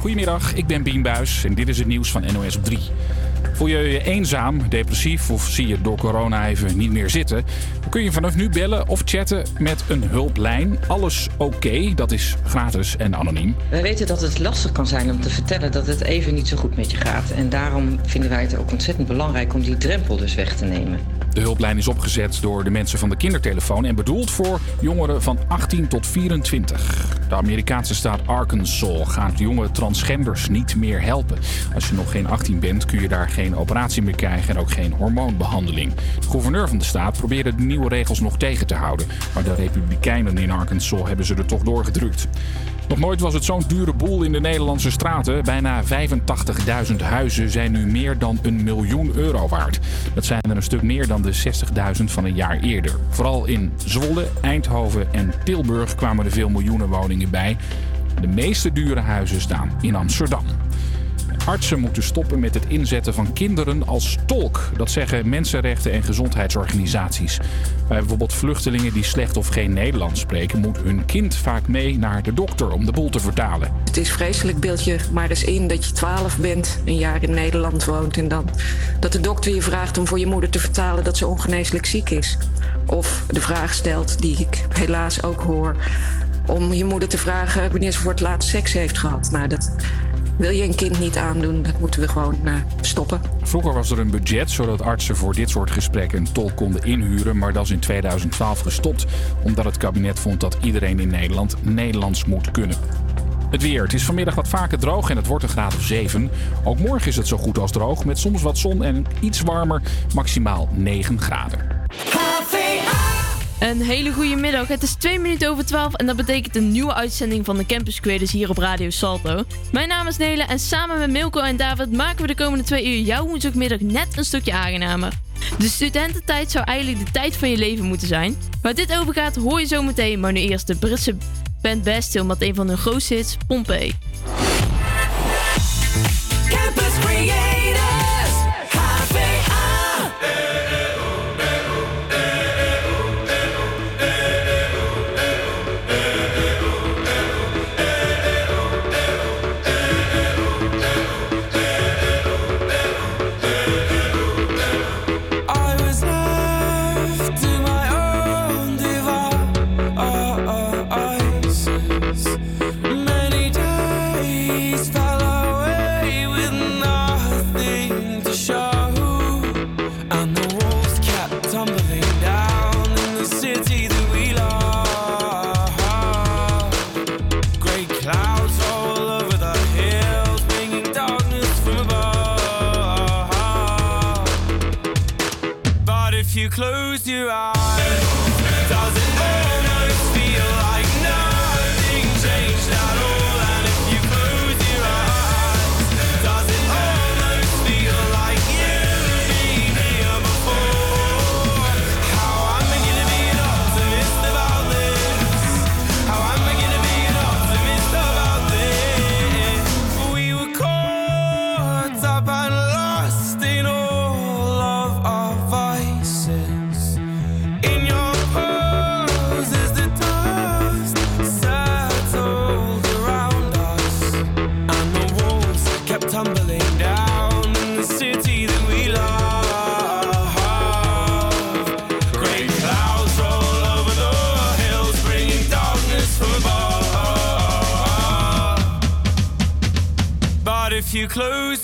Goedemiddag, ik ben Bien Buis en dit is het nieuws van NOS op 3. Voel je je eenzaam, depressief of zie je door corona even niet meer zitten? Dan kun je vanaf nu bellen of chatten met een hulplijn. Alles oké, dat is gratis en anoniem. Wij weten dat het lastig kan zijn om te vertellen dat het even niet zo goed met je gaat. En daarom vinden wij het ook ontzettend belangrijk om die drempel dus weg te nemen. De hulplijn is opgezet door de mensen van de kindertelefoon en bedoeld voor jongeren van 18 tot 24. De Amerikaanse staat Arkansas gaat jonge transgenders niet meer helpen. Als je nog geen 18 bent, kun je daar geen operatie meer krijgen en ook geen hormoonbehandeling. De gouverneur van de staat probeerde de nieuwe regels nog tegen te houden, maar de Republikeinen in Arkansas hebben ze er toch doorgedrukt. Nog nooit was het zo'n dure boel in de Nederlandse straten. Bijna 85.000 huizen zijn nu meer dan een miljoen euro waard. Dat zijn er een stuk meer dan de 60.000 van een jaar eerder. Vooral in Zwolle, Eindhoven en Tilburg kwamen er veel miljoenen woningen bij. De meeste dure huizen staan in Amsterdam. Artsen moeten stoppen met het inzetten van kinderen als tolk. Dat zeggen mensenrechten en gezondheidsorganisaties. Bij bijvoorbeeld vluchtelingen die slecht of geen Nederlands spreken, moet hun kind vaak mee naar de dokter om de boel te vertalen. Het is vreselijk, beeld je maar eens in dat je 12 bent, een jaar in Nederland woont en dan dat de dokter je vraagt om voor je moeder te vertalen dat ze ongeneeslijk ziek is. Of de vraag stelt, die ik helaas ook hoor, om je moeder te vragen wanneer ze voor het laatst seks heeft gehad. Nou, dat wil je een kind niet aandoen, dat moeten we gewoon uh, stoppen. Vroeger was er een budget zodat artsen voor dit soort gesprekken een tolk konden inhuren, maar dat is in 2012 gestopt omdat het kabinet vond dat iedereen in Nederland Nederlands moet kunnen. Het weer. Het is vanmiddag wat vaker droog en het wordt een graad of 7. Ook morgen is het zo goed als droog, met soms wat zon en iets warmer, maximaal 9 graden. Een hele goede middag. Het is 2 minuten over 12 en dat betekent een nieuwe uitzending van de Campus Creators hier op Radio Salto. Mijn naam is Nele en samen met Milko en David maken we de komende twee uur jouw woensdagmiddag net een stukje aangenamer. De studententijd zou eigenlijk de tijd van je leven moeten zijn. Waar dit over gaat hoor je zo meteen, maar nu eerst de Britse band Bastille met een van hun grootste hits, Pompeii. Your uh, eyes,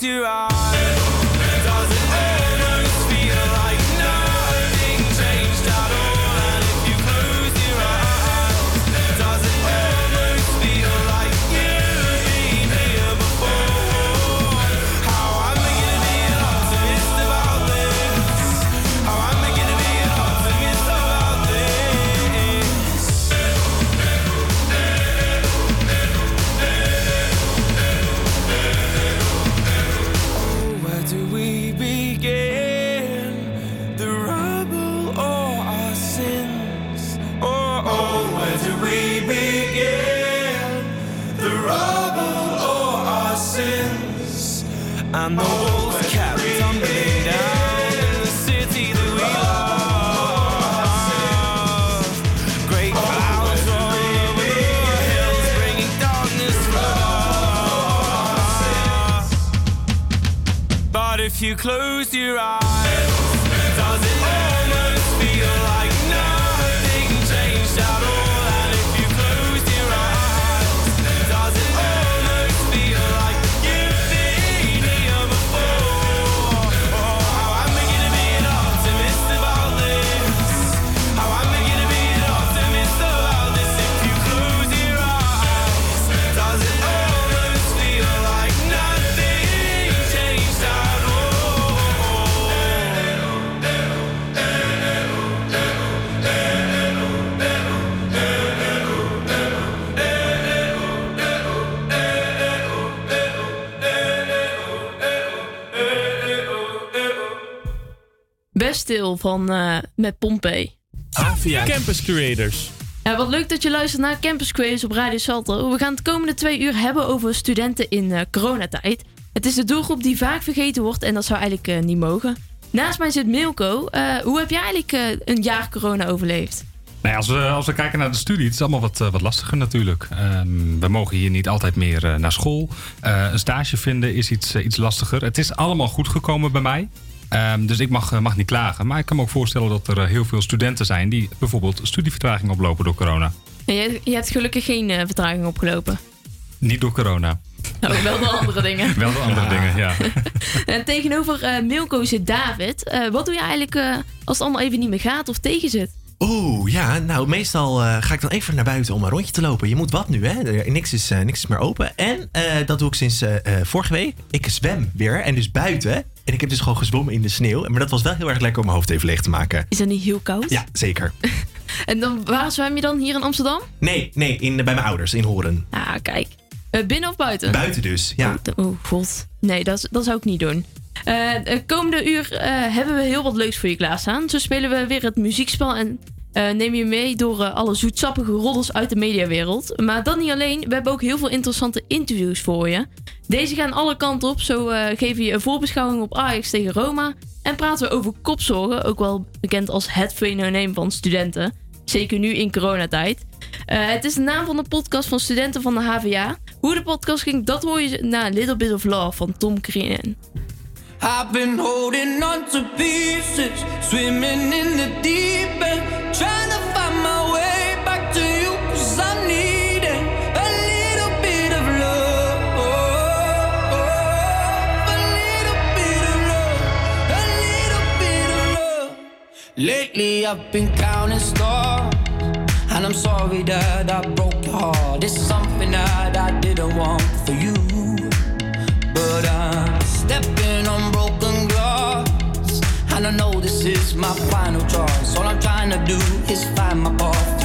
you close Van eh, met Pompey. Avia Campus Creators. Ja, wat leuk dat je luistert naar Campus Quiz op Radio Salto. We gaan het komende twee uur hebben over studenten in eh, coronatijd. Het is de doelgroep die vaak vergeten wordt en dat zou eigenlijk eh, niet mogen. Naast mij zit Milko. Eh, hoe heb jij eigenlijk eh, een jaar corona overleefd? Nou ja, als, we, als we kijken naar de studie, het is allemaal wat, wat lastiger natuurlijk. Ehm, we mogen hier niet altijd meer naar school. Eh, een stage vinden is iets, iets lastiger. Het is allemaal goed gekomen bij mij. Ehm, dus ik mag, eh, mag niet klagen. Maar ik kan me ook voorstellen dat er eh, heel veel studenten zijn die bijvoorbeeld studievertraging oplopen door corona. En je, je hebt gelukkig geen eh, vertraging opgelopen. Niet door corona. Nou, wel de andere dingen. Wel de andere dingen, ja. En tegenover eh, Milko zit David. Eh, wat doe je eigenlijk eh, als het allemaal even niet meer gaat of tegen zit? Oeh, ja, nou meestal eh, ga ik dan even naar buiten om een rondje te lopen. Je moet wat nu, hè? Er- Niks is, eh, niks is meer open. En eh, dat doe ik sinds eh, eh, vorige week. Ik zwem weer en dus buiten. En ik heb dus gewoon gezwommen in de sneeuw. Maar dat was wel heel erg lekker om mijn hoofd even leeg te maken. Is dat niet heel koud? Ja, zeker. En dan, waar zwem je dan hier in Amsterdam? Nee, nee, in, bij mijn ouders in Horen. Ah, kijk. Eh, binnen of buiten? Buiten dus, ja. Oh, oh, god. Nee, dat, dat zou ik niet doen. Eh, de komende uur eh, hebben we heel wat leuks voor je klaarstaan. Zo spelen we weer het muziekspel en eh, neem je mee door eh, alle zoetsappige roddels uit de mediawereld. Maar dat niet alleen, we hebben ook heel veel interessante interviews voor je. Deze gaan alle kanten op. Zo eh, geven je een voorbeschouwing op Ajax tegen Roma. En praten we over kopzorgen, ook wel bekend als het fenomeen van studenten. Zeker nu in coronatijd. Het is de naam van de podcast van studenten van de HVA. Hoe de podcast ging, dat hoor je na Little Bit of Love van Tom Green. I've been holding on to pieces, swimming in the deep Lately I've been counting stars, and I'm sorry that I broke your heart. It's something that I didn't want for you. But I'm stepping on broken glass. And I know this is my final choice. All I'm trying to do is find my path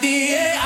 the air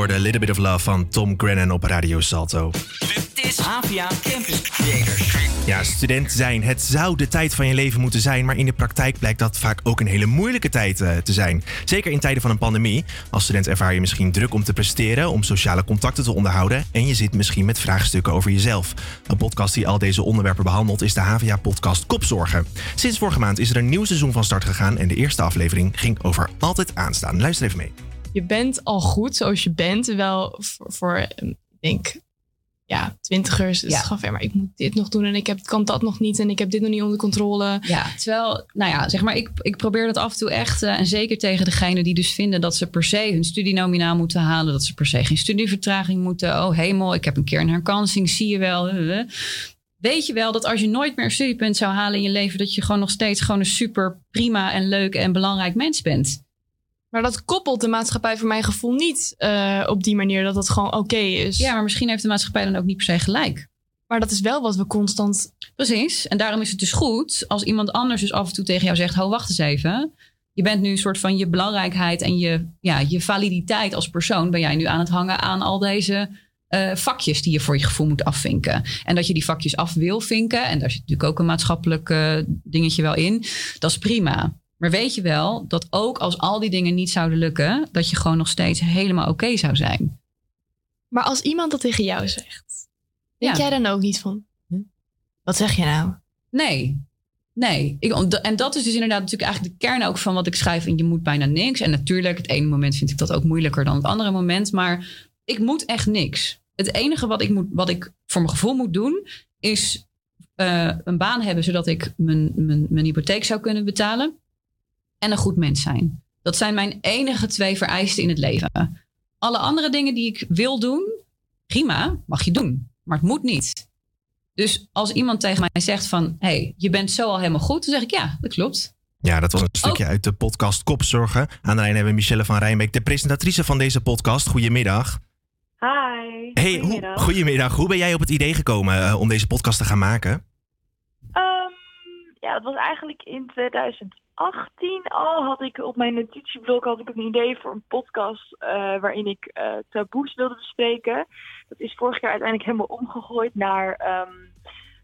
hoorde A Little Bit of Love van Tom Grennan op Radio Salto. Dit is Havia Campus Creators. Ja, student zijn. Het zou de tijd van je leven moeten zijn, maar in de praktijk blijkt dat vaak ook een hele moeilijke tijd eh, te zijn. Zeker in tijden van een pandemie. Als student ervaar je misschien druk om te presteren, om sociale contacten te onderhouden en je zit misschien met vraagstukken over jezelf. Een podcast die al deze onderwerpen behandelt is de HVA-podcast Kopzorgen. Sinds vorige maand is er een nieuw seizoen van start gegaan en de eerste aflevering ging over altijd aanstaan. Luister even mee. Je bent al goed zoals je bent. Wel voor, voor eh, ik denk, ja, twintigers. Dus Ja. gewoon ver, maar ik moet dit nog doen en ik heb, kan dat nog niet en ik heb dit nog niet onder controle. Ja, terwijl, nou ja, zeg maar, ik, ik probeer dat af en toe echt. eh, en zeker tegen degenen die dus vinden dat ze per se hun studienominaal moeten halen. Dat ze per se geen studievertraging moeten. Oh hemel, ik heb een keer een herkansing, zie je wel. eh, eh. Weet je wel dat als je nooit meer een studiepunt zou halen in je leven, dat je gewoon nog steeds gewoon een super prima en leuk en belangrijk mens bent. Maar dat koppelt de maatschappij voor mijn gevoel niet eh, op die manier dat het gewoon oké is. Ja, maar misschien heeft de maatschappij dan ook niet per se gelijk. Maar dat is wel wat we constant. Precies. En daarom is het dus goed als iemand anders dus af en toe tegen jou zegt: Ho, wacht eens even. Je bent nu een soort van je belangrijkheid en je, ja, je validiteit als persoon. Ben jij nu aan het hangen aan al deze eh, vakjes die je voor je gevoel moet afvinken. En dat je die vakjes af wil vinken. En daar zit natuurlijk ook een maatschappelijk eh, dingetje wel in. Dat is prima. Maar weet je wel dat ook als al die dingen niet zouden lukken, dat je gewoon nog steeds helemaal oké zou zijn. Maar als iemand dat tegen jou zegt, denk Ja. jij dan ook niet van. "Hm, Wat zeg je nou? Nee. Nee. Ik, en dat is dus inderdaad natuurlijk eigenlijk de kern ook van wat ik schrijf. En je moet bijna niks. En natuurlijk, het ene moment vind ik dat ook moeilijker dan het andere moment. Maar ik moet echt niks. Het enige wat ik, moet, wat ik voor mijn gevoel moet doen, is eh, een baan hebben zodat ik mijn, mijn, mijn hypotheek zou kunnen betalen. En een goed mens zijn. Dat zijn mijn enige twee vereisten in het leven. Alle andere dingen die ik wil doen, prima, mag je doen. Maar het moet niet. Dus als iemand tegen mij zegt van... hey, je bent zo al helemaal goed, dan zeg ik ja, dat klopt. Ja, dat was een stukje uit de podcast Kopzorgen. Aan de lijn hebben we Michelle van Rijnbeek, de presentatrice van deze podcast. Goedemiddag. Hi. Hey, hoe, goedemiddag. goedemiddag. Hoe ben jij op het idee gekomen eh, om deze podcast te gaan maken? Ehm, ja, dat was eigenlijk in 2018 al. Had ik op mijn notitieblok had ik een idee voor een podcast eh, waarin ik eh, taboes wilde bespreken. Dat is vorig jaar uiteindelijk helemaal omgegooid naar ehm,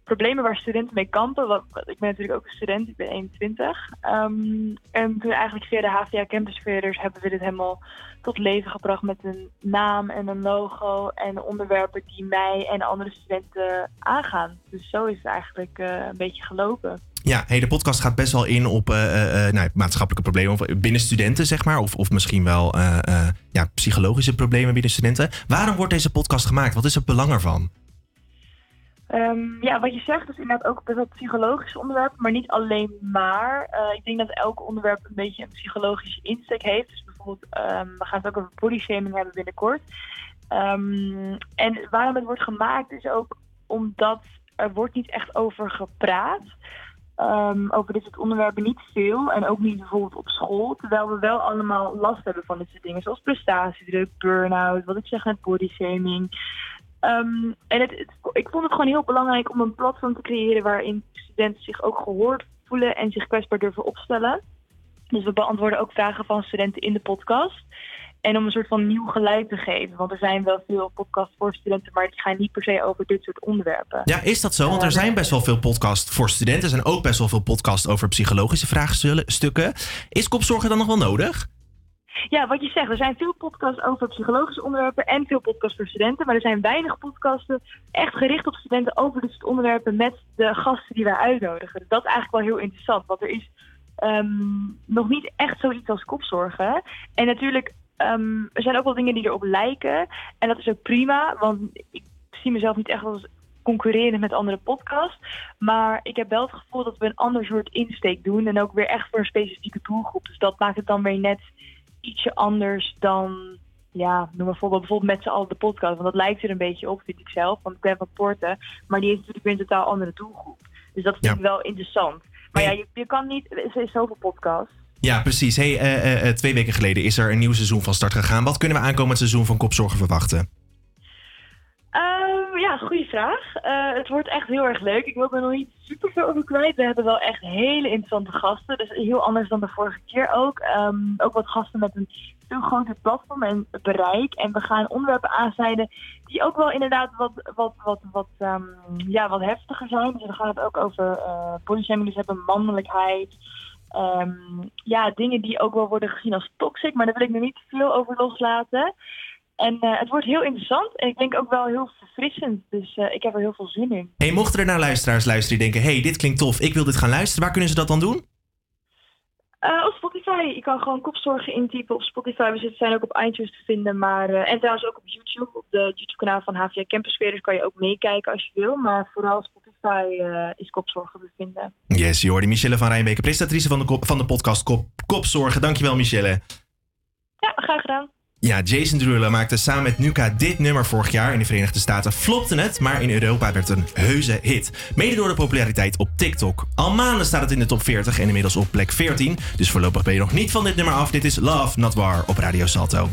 problemen waar studenten mee kampen. Want ik ben natuurlijk ook een student, ik ben 21. Ehm, en toen eigenlijk via de HVA Campus Creators hebben we dit helemaal tot leven gebracht met een naam en een logo en onderwerpen die mij en andere studenten aangaan. Dus zo is het eigenlijk eh, een beetje gelopen. Ja, de podcast gaat best wel in op eh, eh, eh, nou, maatschappelijke problemen binnen studenten, zeg maar. Of, of misschien wel ja, psychologische problemen binnen studenten. Waarom wordt deze podcast gemaakt? Wat is het belang ervan? Ehm, ja, wat je zegt is inderdaad ook best wel psychologische onderwerpen, maar niet alleen maar. Ik denk dat elk onderwerp een beetje een psychologische insteek heeft. Dus bijvoorbeeld, ehm, we gaan het ook over bodyshaming hebben binnenkort. Ehm, en waarom het wordt gemaakt is ook omdat er wordt niet echt over gepraat. Ehm, over dit soort onderwerpen niet veel. En ook niet bijvoorbeeld op school. Terwijl we wel allemaal last hebben van dit soort dingen. Zoals prestatiedruk, burn-out, wat ik zeg net, bodyshaming. Ehm, en het- ik vond het gewoon heel belangrijk om een platform te creëren waarin studenten zich ook gehoord voelen en zich kwetsbaar durven opstellen. Dus we beantwoorden ook vragen van studenten in de podcast. En om een soort van nieuw geluid te geven. Want er zijn wel veel podcasts voor studenten, maar die gaan niet per se over dit soort onderwerpen. Ja, is dat zo? Want er zijn best wel veel podcasts voor studenten. Er zijn ook best wel veel podcasts over psychologische vraagstukken. Is kopzorgen dan nog wel nodig? Ja, wat je zegt, er zijn veel podcasts over psychologische onderwerpen en veel podcasts voor studenten. Maar er zijn weinig podcasten echt gericht op studenten over dit soort onderwerpen met de gasten die wij uitnodigen. Dus dat is eigenlijk wel heel interessant, want er is ehm, nog niet echt zoiets als kopzorgen. En natuurlijk, ehm, er zijn ook wel dingen die erop lijken. En dat is ook prima, want ik zie mezelf niet echt als concurreren met andere podcasts. Maar ik heb wel het gevoel dat we een ander soort insteek doen. En ook weer echt voor een specifieke doelgroep. Dus dat maakt het dan weer net ietsje anders dan, ja, noem maar voorbeeld, bijvoorbeeld met z'n allen de podcast. Want dat lijkt er een beetje op, vind ik zelf, want ik ben van Porten. Maar die heeft natuurlijk weer een totaal andere doelgroep. Dus dat vind ik wel interessant. Maar ja, je, je kan niet, er is zoveel podcasts. Ja, precies. Hey, eh, eh, eh, twee weken geleden is er een nieuw seizoen van start gegaan. Wat kunnen we aankomend seizoen van Kopzorgen verwachten? Ehm, ja, goede vraag. Het wordt echt heel erg leuk. Ik wil er nog niet super veel over kwijt. We hebben wel echt hele interessante gasten. Dus heel anders dan de vorige keer ook. Ehm, ook wat gasten met een veel groter platform en bereik. En we gaan onderwerpen aansnijden die ook wel inderdaad wat, wat, wat, wat, ehm, ja, wat heftiger zijn. Dus dan gaat het ook over uh, hebben, mannelijkheid. Ehm, ja, dingen die ook wel worden gezien als toxic. Maar daar wil ik nu niet veel over loslaten. En eh, het wordt heel interessant en ik denk ook wel heel verfrissend. Dus eh, ik heb er heel veel zin in. Hey, mochten er nou luisteraars luisteren die denken... hey, dit klinkt tof, ik wil dit gaan luisteren. Waar kunnen ze dat dan doen? Uh, op Spotify. Je kan gewoon kopzorgen intypen op Spotify. We zijn ook op iTunes te vinden. Maar, en trouwens ook op YouTube. Op de YouTube-kanaal van HVA Campus Creators kan je ook meekijken als je wil. Maar vooral Spotify is kopzorgen te vinden. Yes, je hoorde Michelle van Rijnbeke, presentatrice van de, van de podcast Kop, Kopzorgen. Dankjewel, Michelle. Ja, graag gedaan. Ja, Jason Derulo maakte samen met Nuka dit nummer vorig jaar. In de Verenigde Staten flopte het, maar in Europa werd het een heuse hit. Mede door de populariteit op TikTok. Al maanden staat het in de top 40 en inmiddels op plek 14. Dus voorlopig ben je nog niet van dit nummer af. Dit is Love Not War op Radio Salto.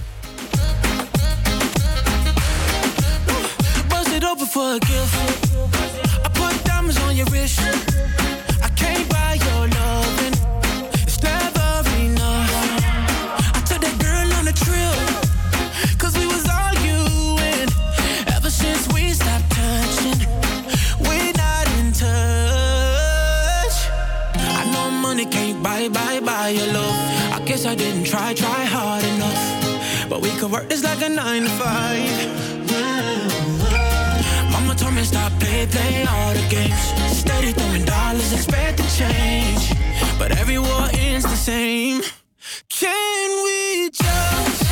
Buy, buy, buy your love. I guess I didn't try, try hard enough. But we could work this like a nine to five. Mama told me stop, play, play all the games. Steady throwing dollars, expecting change. But every war ends the same. Can we just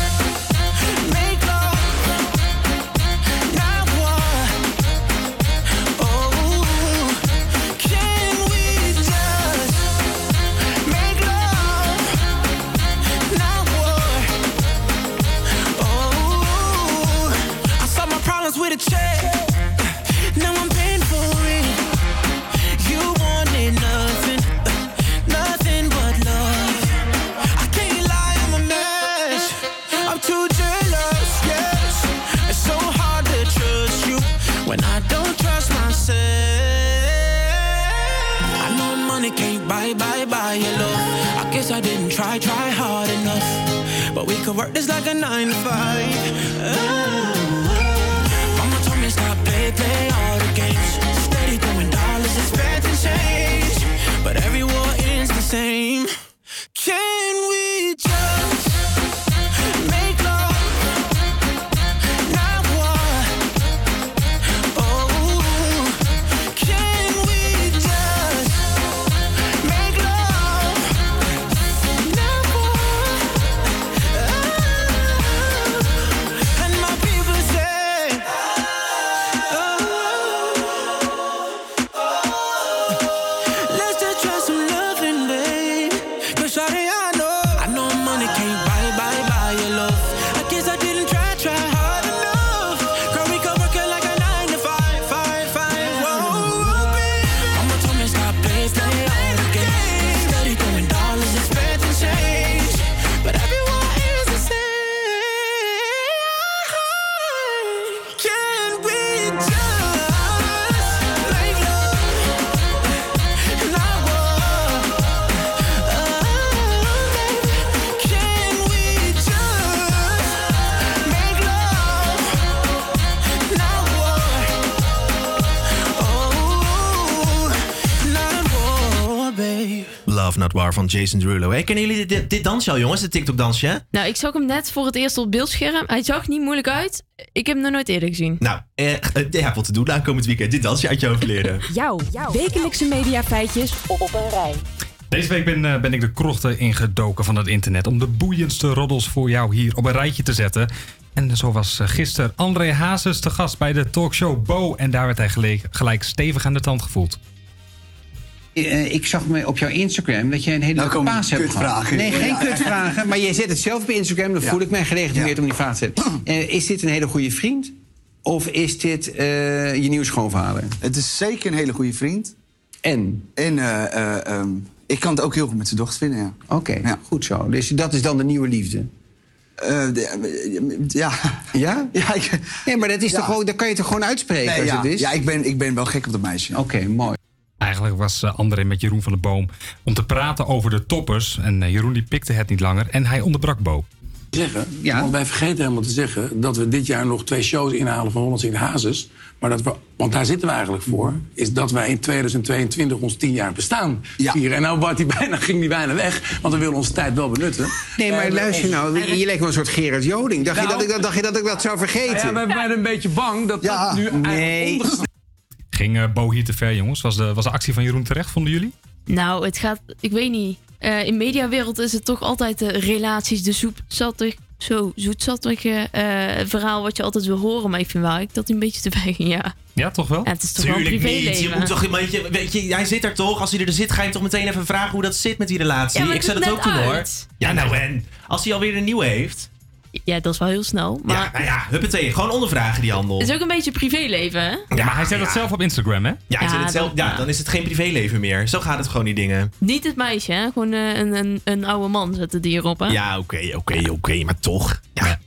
I try, hard enough. But we could work this like a nine to five. Oh. Mama told me stop, play, play all the games. Steady throwing dollars, expecting change. But every war ends the same. Can we Van Jason Derulo. Hey, kennen jullie dit, dit dansje al, jongens? Het TikTok-dansje, hè? Nou, ik zag hem net voor het eerst op beeldscherm. Hij zag niet moeilijk uit. Ik heb hem nog nooit eerder gezien. Nou, eh, eh, je hebt wat te doen aankomend weekend. Dit dansje uit hoofd leren. Jouw wekelijkse mediafeitjes op, op een rij. Deze week ben, eh, ben ik de krochten ingedoken van het internet om de boeiendste roddels voor jou hier op een rijtje te zetten. En zo was eh, gisteren André Hazes te gast bij de talkshow Bo en daar werd hij gelijk, gelijk stevig aan de tand gevoeld. Eh, ik zag me op jouw Instagram dat jij een hele Nou leuke komen paas hebt gehad. Nee, geen Ja. kutvragen. Maar jij zet het zelf op Instagram. Dan Ja. voel ik mij gelegitimeerd om die vraag te stellen. Eh, is dit een hele goede vriend? Of is dit eh, je nieuwe schoonvader? Het is zeker een hele goede vriend. En? En eh, eh, ehm, ik kan het ook heel goed met zijn dochter vinden, ja. Oké, goed zo. Dus dat is dan de nieuwe liefde? De- ja. Ja? Ja, ik, Nee, maar dat, is toch gewoon, dat kan je toch gewoon uitspreken nee, als ja. het is? ja ik, ben, ik ben wel gek op dat meisje. Oké, mooi. Eigenlijk was eh, André met Jeroen van der Boom om te praten over de toppers. En eh, Jeroen die pikte het niet langer en hij onderbrak Bo. zeggen. Want wij vergeten helemaal te zeggen dat we dit jaar nog twee shows inhalen van Hollands in de Hazes. Maar dat we, want daar zitten we eigenlijk voor, is dat wij in 2022 ons tien jaar bestaan vieren. En nou wordt die bijna, ging die bijna weg, want we willen onze tijd wel benutten. Nee, maar luister ons- nou, je lijkt wel een soort Gerard Joling. Dacht, je, Nou. dat ik, dat- dacht je dat ik dat zou vergeten? Ja, we zijn een beetje bang dat dat nu nee. Ging eh, Bo hier te ver, jongens? Was de, was de actie van Jeroen terecht, vonden jullie? Nou, het gaat, ik weet niet. Eh, in mediawereld is het toch altijd de relaties, de zoetzattig, zo zoetzattige eh verhaal wat je altijd wil horen. Maar ik vind wel ik dat een beetje te ver ging, ja. Ja, toch wel? Ja, het is toch wel een Tuurlijk niet. privéleven. Je moet toch, weet je, weet je, hij zit er toch. Als hij er zit, ga je hem toch meteen even vragen hoe dat zit met die relatie. Ja, maar ik het zou is dat ook doen hoor. Ja, nou en. Als hij alweer een nieuwe heeft. Ja, dat is wel heel snel. Maar Ja, nou ja, huppatee. Gewoon ondervragen die handel. het is ook een beetje privéleven, hè? Ja, maar hij zet dat zelf op Instagram, hè? Ja, hij Ja, zet het zelf, dat- ja, ja. dan is het geen privéleven meer. Zo gaat het gewoon, die dingen. Niet het meisje, hè? Gewoon eh, een, een, een oude man zetten die erop, hè? Ja, oké, oké, oké, maar toch. Ja.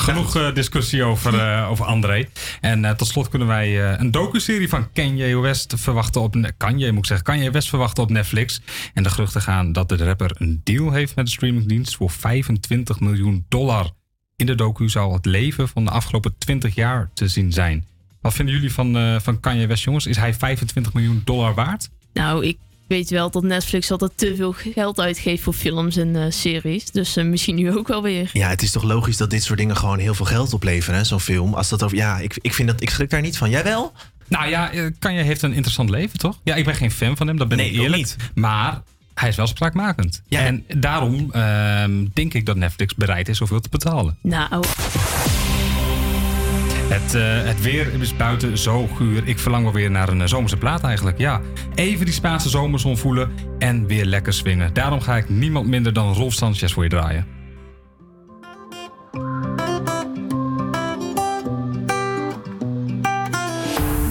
Genoeg eh, discussie over, eh, over André. En eh, tot slot kunnen wij eh, een docuserie van Kanye West verwachten op... Kanye, moet ik zeggen. Kanye West verwachten op Netflix. En de geruchten gaan dat de rapper een deal heeft met de streamingdienst... voor 25 miljoen dollar. In de docu zou het leven van de afgelopen 20 jaar te zien zijn. Wat vinden jullie van, eh, van Kanye West, jongens? Is hij 25 miljoen dollar waard? Nou, ik weet wel dat Netflix altijd te veel geld uitgeeft voor films en eh, series. Dus eh, misschien nu ook wel weer. Ja, het is toch logisch dat dit soort dingen gewoon heel veel geld opleveren, hè, zo'n film. Als dat over, ja, ik, ik vind dat, ik schrik daar niet van. Jij wel? Nou ja, eh, Kanye heeft een interessant leven, toch? Ja, ik ben geen fan van hem, dat ben Nee, ik eerlijk. niet. Maar hij is wel spraakmakend. En daarom ehm, denk ik dat Netflix bereid is zoveel te betalen. Nou, Het, eh, het weer is buiten zo guur. Ik verlang wel weer naar een eh, zomerse plaat eigenlijk. Ja, even die Spaanse zomerzon voelen en weer lekker swingen. Daarom ga ik niemand minder dan Rolf Sanchez voor je draaien.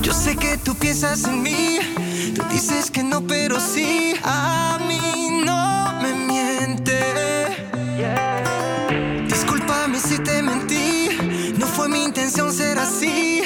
Yo sé que tú piensas en mí, tú dices que no, pero sí, a mí see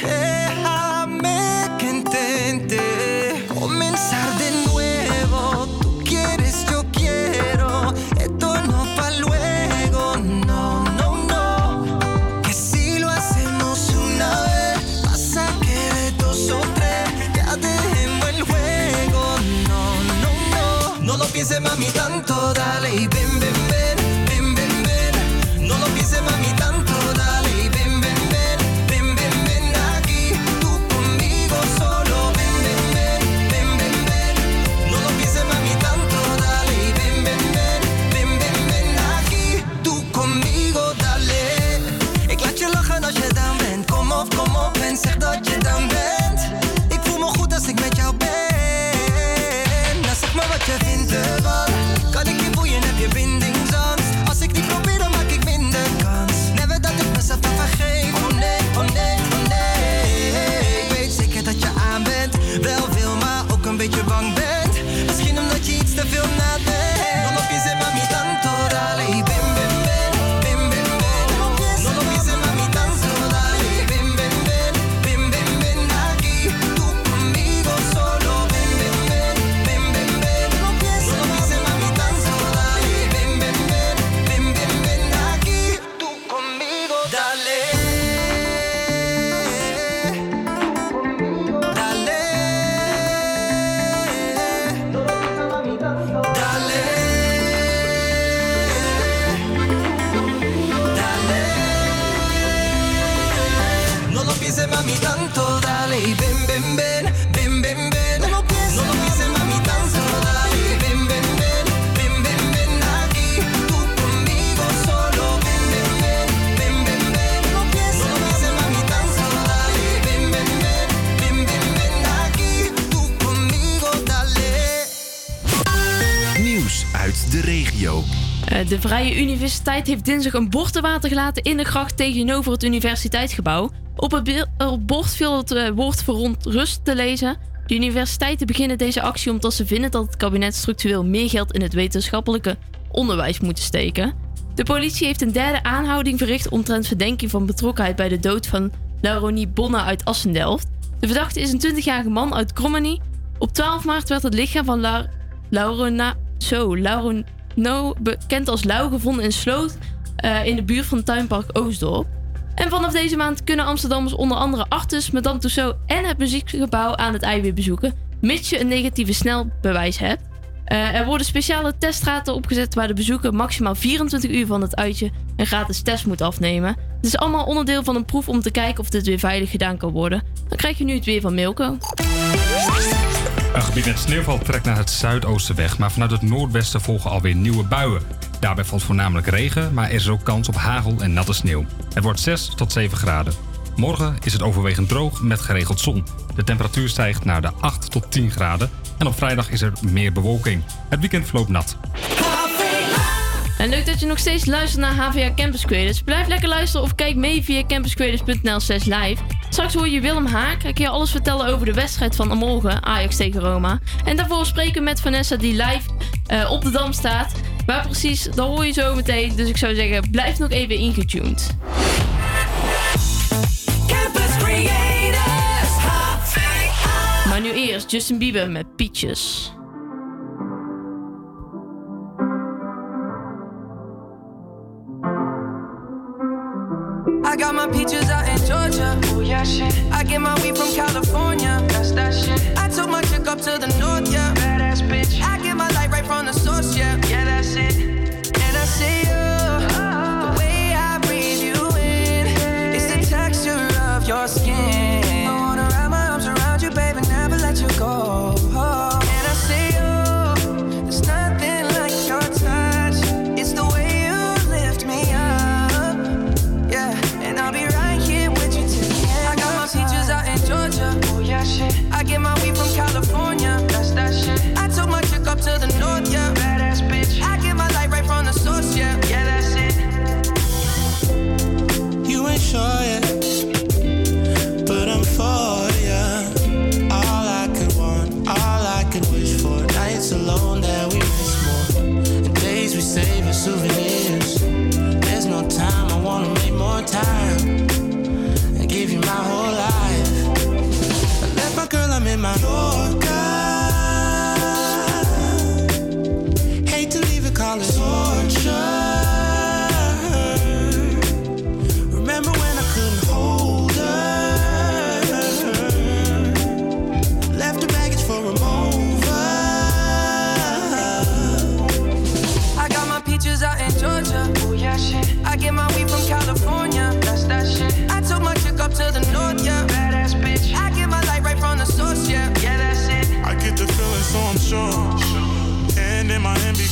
de Vrije Universiteit heeft dinsdag een bord te water gelaten in de gracht tegenover het universiteitsgebouw. Op het bord viel het eh, woord verontrust te lezen. De universiteiten beginnen deze actie omdat ze vinden dat het kabinet structureel meer geld in het wetenschappelijke onderwijs moet steken. De politie heeft een derde aanhouding verricht omtrent verdenking van betrokkenheid bij de dood van Lauronie Bonna uit Assendelft. De verdachte is een 20-jarige man uit Krommenie. Op 12 maart werd het lichaam van La Laurona, zo, Laurono, bekend als Lau, gevonden in Sloot eh, in de buurt van tuinpark Oostdorp. En vanaf deze maand kunnen Amsterdammers onder andere Artus, Madame Tussauds en het muziekgebouw aan het ei weer bezoeken, mits je een negatieve snelbewijs hebt. Eh, er worden speciale teststraten opgezet waar de bezoeker maximaal 24 uur van het uitje een gratis test moet afnemen. Het is allemaal onderdeel van een proef om te kijken of dit weer veilig gedaan kan worden. Dan krijg je nu het weer van Milko. Een gebied met sneeuwval trekt naar het zuidoosten weg, maar vanuit het noordwesten volgen alweer nieuwe buien. Daarbij valt voornamelijk regen, maar er is ook kans op hagel en natte sneeuw. Het wordt 6 tot 7 graden. Morgen is het overwegend droog met geregeld zon. De temperatuur stijgt naar de 8 tot 10 graden en op vrijdag is er meer bewolking. Het weekend verloopt nat. En leuk dat je nog steeds luistert naar HVA Campus Creators. Blijf lekker luisteren of kijk mee via campuscreators.nl slash live. Straks hoor je Willem Haak. Hij kan je alles vertellen over de wedstrijd van morgen, Ajax tegen Roma. En daarvoor spreken we met Vanessa die live eh, op de Dam staat. Waar precies, dat hoor je zo meteen. Dus ik zou zeggen, blijf nog even ingetuned. Campus Creators, HVA. Maar nu eerst Justin Bieber met Peaches. Peaches out in Georgia. Oh yeah, shit. I get my weed from California. That's that shit. I took my chick up to the north, yeah. Badass bitch. I get my light right from the source, yeah. In my.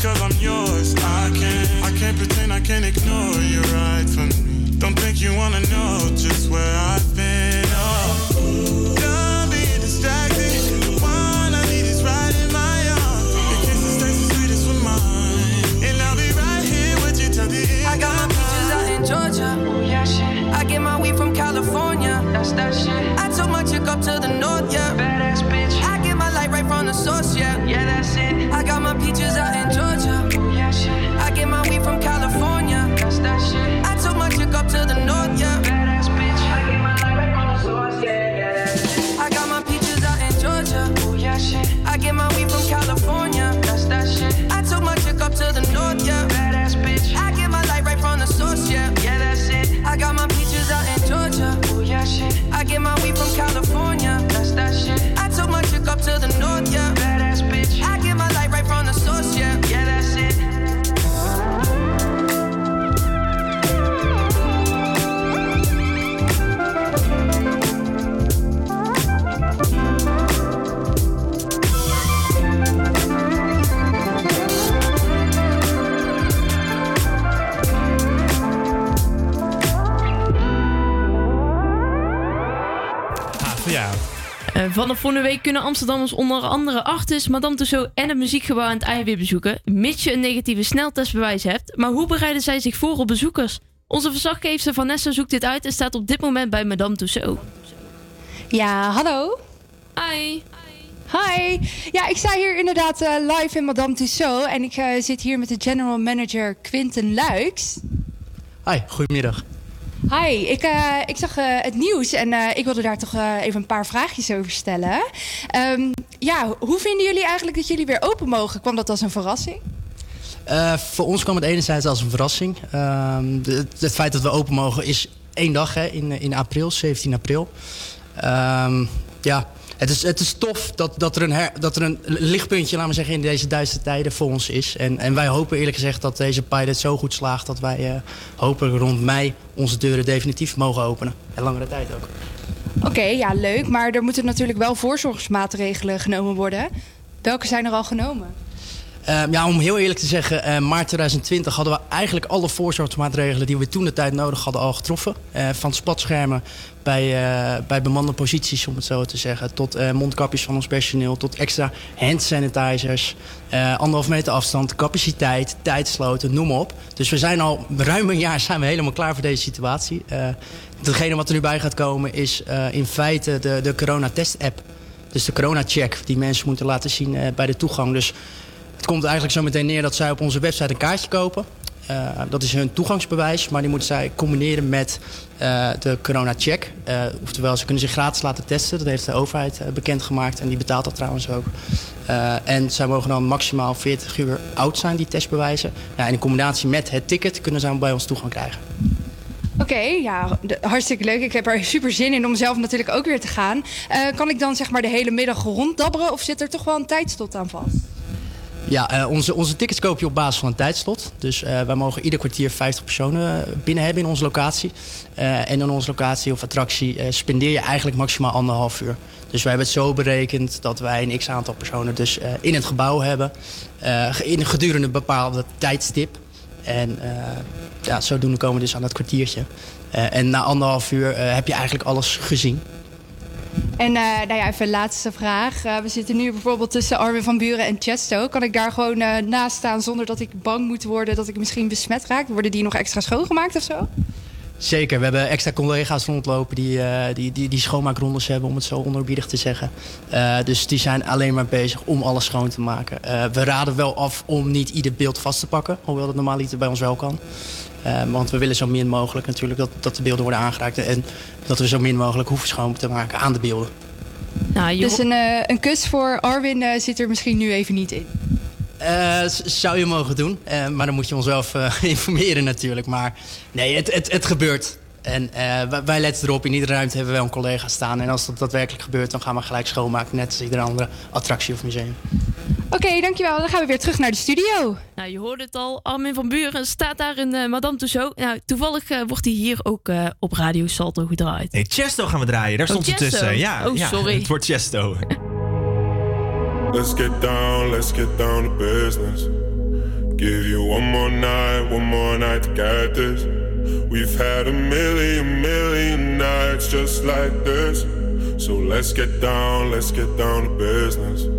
Because I'm yours. I can't, I can't pretend, I can't ignore you right from me. Don't think you wanna know just where I've been. Oh, done being distracted. The one I need is right in my arms. Your kisses taste the sweetest with mine, and I'll be right here with you till the end. I got my peaches out in Georgia. Oh yeah, shit. I get my weed from California. That's that shit. I vanaf volgende week kunnen Amsterdammers onder andere Artis, Madame Tussauds en het muziekgebouw aan het ei weer bezoeken, mits je een negatieve sneltestbewijs hebt. Maar hoe bereiden zij zich voor op bezoekers? Onze verslaggever Vanessa zoekt dit uit en staat op dit moment bij Madame Tussauds. Ja, hallo. Hi. Hi. Ja, ik sta hier inderdaad eh, live in Madame Tussauds. En ik eh, zit hier met de general manager Quinten Luiks. Hi, goedemiddag. Hi, ik, eh, ik zag eh, het nieuws en eh, ik wilde daar toch even een paar vraagjes over stellen. Ehm, ja, hoe vinden jullie eigenlijk dat jullie weer open mogen? Kwam dat als een verrassing? Voor ons kwam het enerzijds als een verrassing. Ehm, het feit dat we open mogen is één dag hè, in, in april, 17 april. Ehm, ja, het is, het is tof dat, dat, er een her- dat er een lichtpuntje, laten we zeggen, in deze duistere tijden voor ons is. En, en wij hopen eerlijk gezegd dat deze pilot zo goed slaagt dat wij eh, hopelijk rond mei onze deuren definitief mogen openen. En langere tijd ook. Oké, ja, leuk. Maar er moeten natuurlijk wel voorzorgsmaatregelen genomen worden. Welke zijn er al genomen? Ehm, ja, om heel eerlijk te zeggen, eh, maart 2020 hadden we eigenlijk alle voorzorgsmaatregelen die we toen de tijd nodig hadden al getroffen. Eh, van spatschermen bij, eh, bij bemande posities, om het zo te zeggen, tot eh, mondkapjes van ons personeel, tot extra hand sanitizers, eh anderhalf meter afstand, capaciteit, tijdsloten, noem op. Dus we zijn al ruim een jaar zijn we helemaal klaar voor deze situatie. Degene wat er nu bij gaat komen is in feite de, de corona-test-app. Dus de corona-check die mensen moeten laten zien bij de toegang. Dus het komt eigenlijk zo meteen neer dat zij op onze website een kaartje kopen. Dat is hun toegangsbewijs, maar die moeten zij combineren met eh, de corona-check. Eh, oftewel, ze kunnen zich gratis laten testen. Dat heeft de overheid eh, bekendgemaakt en die betaalt dat trouwens ook. En zij mogen dan maximaal 40 uur oud zijn, die testbewijzen. Ja, en in combinatie met het ticket kunnen zij bij ons toegang krijgen. Oké, ja, hartstikke leuk. Ik heb er super zin in om zelf natuurlijk ook weer te gaan. Kan ik dan zeg maar de hele middag ronddabberen of zit er toch wel een tijdslot aan vast? Ja, eh, onze, onze tickets koop je op basis van een tijdslot. Dus eh, wij mogen ieder kwartier 50 personen binnen hebben in onze locatie. Eh, en in onze locatie of attractie spendeer je eigenlijk maximaal anderhalf uur. Dus wij hebben het zo berekend dat wij een x-aantal personen dus in het gebouw hebben. in gedurende een bepaalde tijdstip. En ja, zodoende komen we dus aan dat kwartiertje. En na anderhalf uur heb je eigenlijk alles gezien. En eh, nou ja, even een laatste vraag. Eh, we zitten nu bijvoorbeeld tussen Armin van Buren en Chesto. Kan ik daar gewoon eh, naast staan zonder dat ik bang moet worden dat ik misschien besmet raak? Worden die nog extra schoongemaakt of zo? Zeker, we hebben extra collega's rondlopen die, die, die, die schoonmaakrondes hebben, om het zo onerbiedig te zeggen. Dus die zijn alleen maar bezig om alles schoon te maken. We raden wel af om niet ieder beeld vast te pakken, hoewel dat normaliter bij ons wel kan. Eh, want we willen zo min mogelijk natuurlijk dat, dat de beelden worden aangeraakt en dat we zo min mogelijk hoeven schoon te maken aan de beelden. Nou, Dus een, eh, een kus voor Arwin eh, zit er misschien nu even niet in. Eh, zou je mogen doen, eh, maar dan moet je ons wel informeren natuurlijk. Maar nee, het, het, het gebeurt. En eh, wij- wij letten erop, in iedere ruimte hebben we wel een collega staan. En als dat daadwerkelijk gebeurt, dan gaan we gelijk schoonmaken. Net als iedere andere attractie of museum. Oké, dankjewel. Dan gaan we weer terug naar de studio. Nou, je hoorde het al. Armin van Buren staat daar in eh, Madame Tussauds. Nou, toevallig eh, wordt hij hier ook eh, op Radio Salto gedraaid. Nee, Chesto gaan we draaien. Daar Oh, stond ze Chesto. tussen. Ja, Oh, ja, sorry. Het wordt Chesto. Let's get down, let's get down to business. Give you one more night, one more night to get this. We've had a million, million nights just like this. So let's get down, let's get down to business.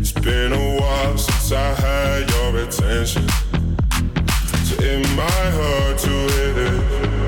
It's been a while since I had your attention. So it might hurt to hit it.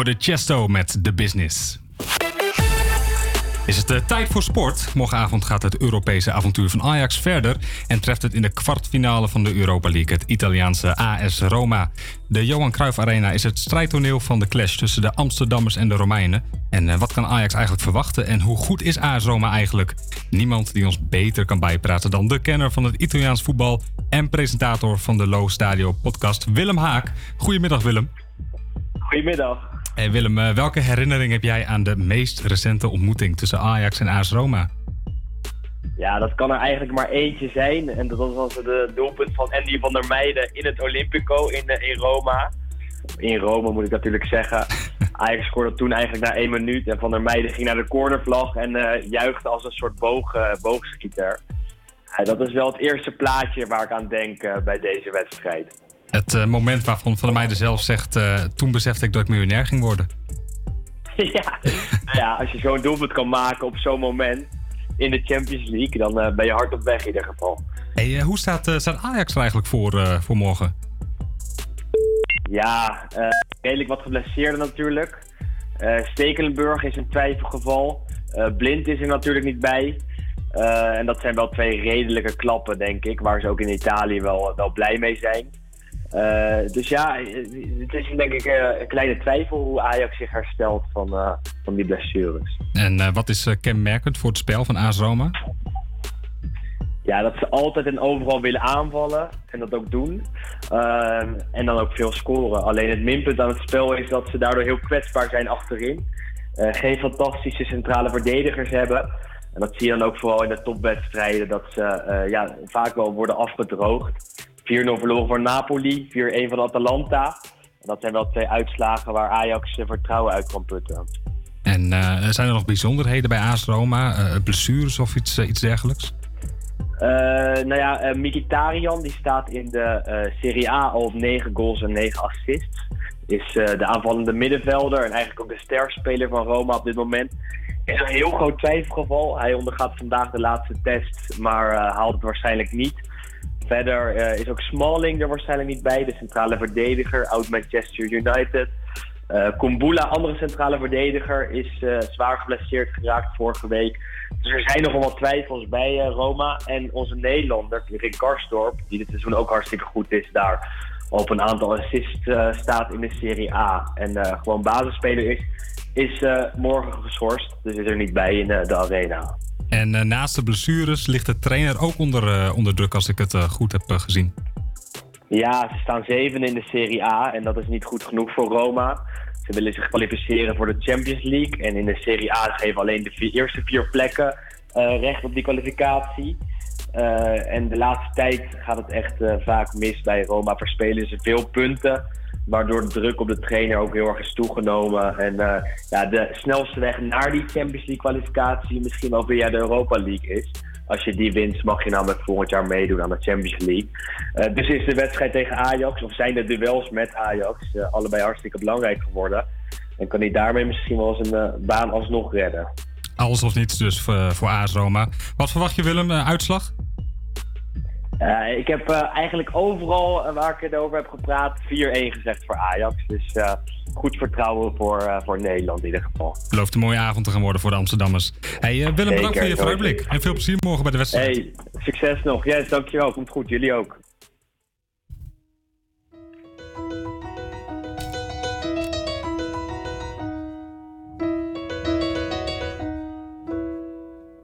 Hoorde Chesto met The Business. Is het eh, tijd voor sport? Morgenavond gaat het Europese avontuur van Ajax verder en treft het in de kwartfinale van de Europa League, het Italiaanse AS Roma. De Johan Cruijff Arena is het strijdtoneel van de clash tussen de Amsterdammers en de Romeinen. En eh, wat kan Ajax eigenlijk verwachten en hoe goed is AS Roma eigenlijk? Niemand die ons beter kan bijpraten dan de kenner van het Italiaans voetbal en presentator van de Low Stadio podcast Willem Haak. Goedemiddag Willem. Goedemiddag. Hey Willem, eh, welke herinnering heb jij aan de meest recente ontmoeting tussen Ajax en AS Roma? Ja, dat kan er eigenlijk maar eentje zijn. En dat was de doelpunt van Andy van der Meijden in het Olympico in, eh, in Roma. In Rome moet ik natuurlijk zeggen. Ajax scoorde toen eigenlijk na één minuut. En Van der Meijden ging naar de cornervlag en eh, juichte als een soort boog, eh, boogschieter. Dat is wel het eerste plaatje waar ik aan denk eh, bij deze wedstrijd. Het eh, moment waarvan Van der Meijden zelf zegt... eh, toen besefte ik dat ik miljonair ging worden. ja, nou ja, als je zo'n doelpunt kan maken op zo'n moment in de Champions League, dan eh, ben je hard op weg in ieder geval. Hey, hoe staat, staat Ajax er eigenlijk voor, voor morgen? Ja, redelijk wat geblesseerden natuurlijk. Stekelenburg is een twijfelgeval. Blind is er natuurlijk niet bij. En dat zijn wel twee redelijke klappen, denk ik. Waar ze ook in Italië wel, wel blij mee zijn. Eh, dus ja, eh, het is denk ik eh, een kleine twijfel hoe Ajax zich herstelt van, van die blessures. En wat is kenmerkend voor het spel van AS Roma? Ja, dat ze altijd en overal willen aanvallen en dat ook doen. En dan ook veel scoren. Alleen het minpunt aan het spel is dat ze daardoor heel kwetsbaar zijn achterin. Geen fantastische centrale verdedigers hebben. En dat zie je dan ook vooral in de topwedstrijden, dat ze ja, vaak wel worden afgedroogd. 4-0 verloren voor Napoli, 4-1 van Atalanta. En dat zijn wel twee uitslagen waar Ajax eh, vertrouwen uit kan putten. En eh, zijn er nog bijzonderheden bij AS Roma? Eh, blessures of iets, eh, iets dergelijks? Eh, nou ja, eh, Mkhitaryan die staat in de eh, Serie A al op 9 goals en 9 assists. Is eh, de aanvallende middenvelder en eigenlijk ook de sterspeler van Roma op dit moment. Is een heel groot twijfelgeval. Hij ondergaat vandaag de laatste test, maar eh, haalt het waarschijnlijk niet. Verder eh, is ook Smalling er waarschijnlijk niet bij, de centrale verdediger, oud Manchester United. Eh Kumbula, andere centrale verdediger, is eh, zwaar geblesseerd geraakt vorige week. Dus er zijn nogal wat twijfels bij Roma. En onze Nederlander, Rick Karsdorp, die dit seizoen ook hartstikke goed is daar, op een aantal assists staat in de Serie A. En gewoon basisspeler is, is morgen geschorst. Dus is er niet bij in de arena. En eh, naast de blessures ligt de trainer ook onder, eh, onder druk, als ik het eh, goed heb gezien. Ja, ze staan zeven in de Serie A en dat is niet goed genoeg voor Roma. Ze willen zich kwalificeren voor de Champions League. En in de Serie A geven alleen de eerste vier plekken recht op die kwalificatie. En de laatste tijd gaat het echt vaak mis bij Roma. Verspelen ze veel punten, waardoor de druk op de trainer ook heel erg is toegenomen. En eh, ja, de snelste weg naar die Champions League kwalificatie misschien wel via de Europa League is. Als je die wint, mag je namelijk volgend jaar meedoen aan de Champions League. Eh, dus is de wedstrijd tegen Ajax, of zijn de duels met Ajax, eh, allebei hartstikke belangrijk geworden. En kan hij daarmee misschien wel zijn eh, baan alsnog redden. Alles of niets dus voor, voor AS Roma. Wat verwacht je Willem, uitslag? Eh, ik heb eh, eigenlijk overal eh, waar ik het over heb gepraat 4-1 gezegd voor Ajax. Dus eh, goed vertrouwen voor, eh, voor Nederland in ieder geval. Belooft een mooie avond te gaan worden voor de Amsterdammers. Hey, Willem, bedankt voor je vooruitblik. En veel plezier morgen bij de wedstrijd. Hey, succes nog. Yes, dankjewel. Komt goed. Jullie ook.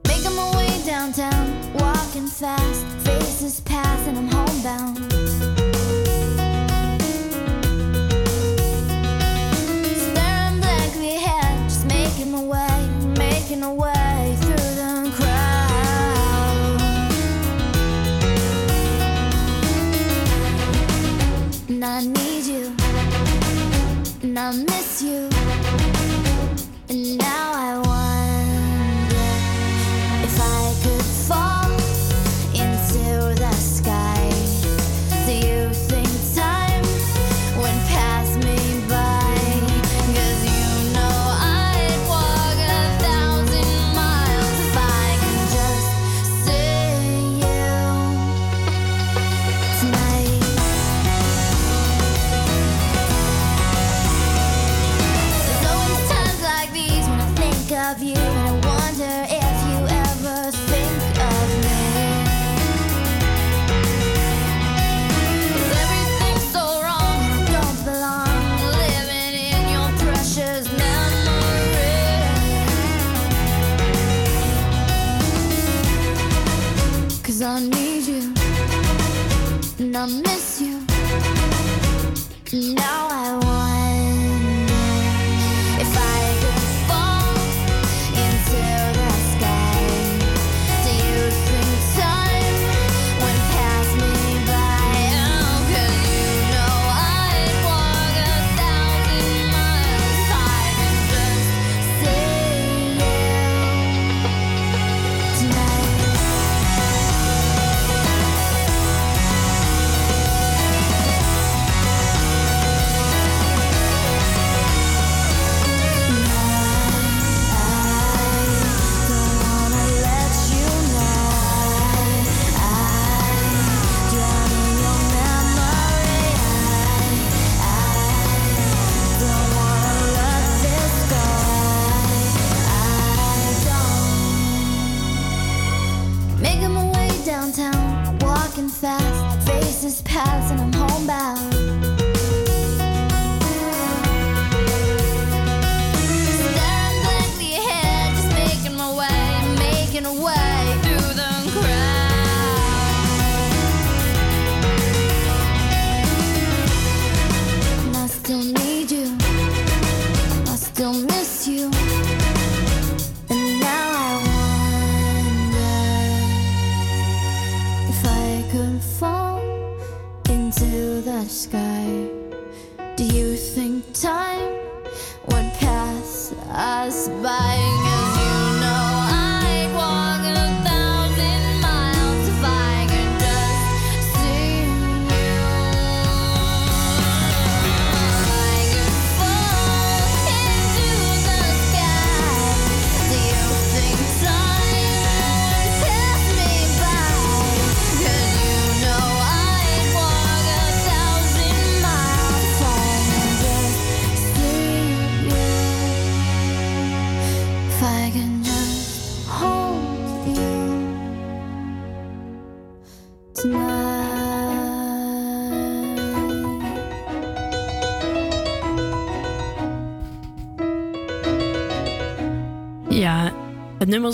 Making my way downtown, walking fast, faces pass and I'm homebound. Staring blankly ahead, way, making a way through the crowd. And I need you, and I miss you, and now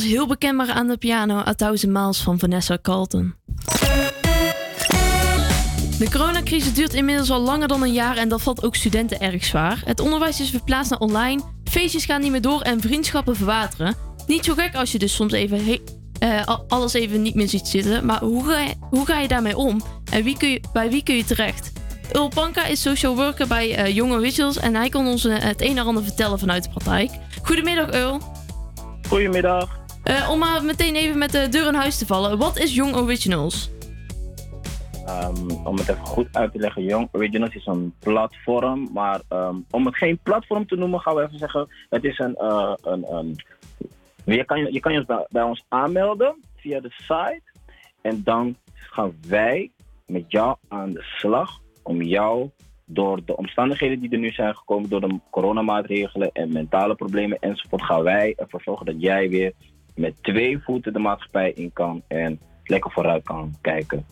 is heel bekend aan de piano A Thousand Miles van Vanessa Carlton. De coronacrisis duurt inmiddels al langer dan een jaar en dat valt ook studenten erg zwaar. Het onderwijs is verplaatst naar online, feestjes gaan niet meer door en vriendschappen verwateren. Niet zo gek als je dus soms even eh, al- alles even niet meer ziet zitten, maar hoe ga je, hoe ga je daarmee om? En bij wie kun je terecht? Ul Panka is social worker bij eh Jonge Wissels en hij kan ons eh, het een en ander vertellen vanuit de praktijk. Goedemiddag Eul. Goedemiddag. Eh, om maar meteen even met de deur in huis te vallen. Wat is Young Originals? Ehm, om het even goed uit te leggen, Young Originals is een platform. Maar ehm, om het geen platform te noemen, gaan we even zeggen: het is een. eh, een, een je, kan, je kan je bij, bij ons aanmelden via de site. En dan gaan wij met jou aan de slag om jou door de omstandigheden die er nu zijn gekomen, door de coronamaatregelen en mentale problemen enzovoort, gaan wij ervoor zorgen dat jij weer met twee voeten de maatschappij in kan en lekker vooruit kan kijken.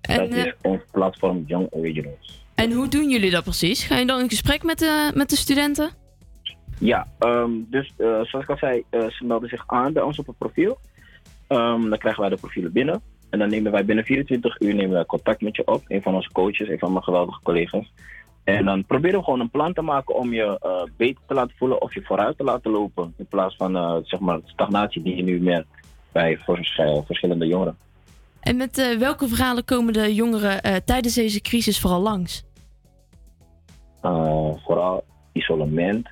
En, dat eh, is ons platform Young Originals. En hoe doen jullie dat precies? Ga je dan in gesprek met de, met de studenten? Ja, ehm, dus eh, zoals ik al zei, eh, ze melden zich aan bij ons op het profiel. Ehm, dan krijgen wij de profielen binnen. En dan nemen wij binnen 24 uur nemen wij contact met je op. Een van onze coaches, een van mijn geweldige collega's. En dan proberen we gewoon een plan te maken om je eh, beter te laten voelen of je vooruit te laten lopen. In plaats van eh, zeg maar stagnatie die je nu merkt bij vers- eh, verschillende jongeren. En met welke verhalen komen de jongeren tijdens deze crisis vooral langs? Vooral isolement.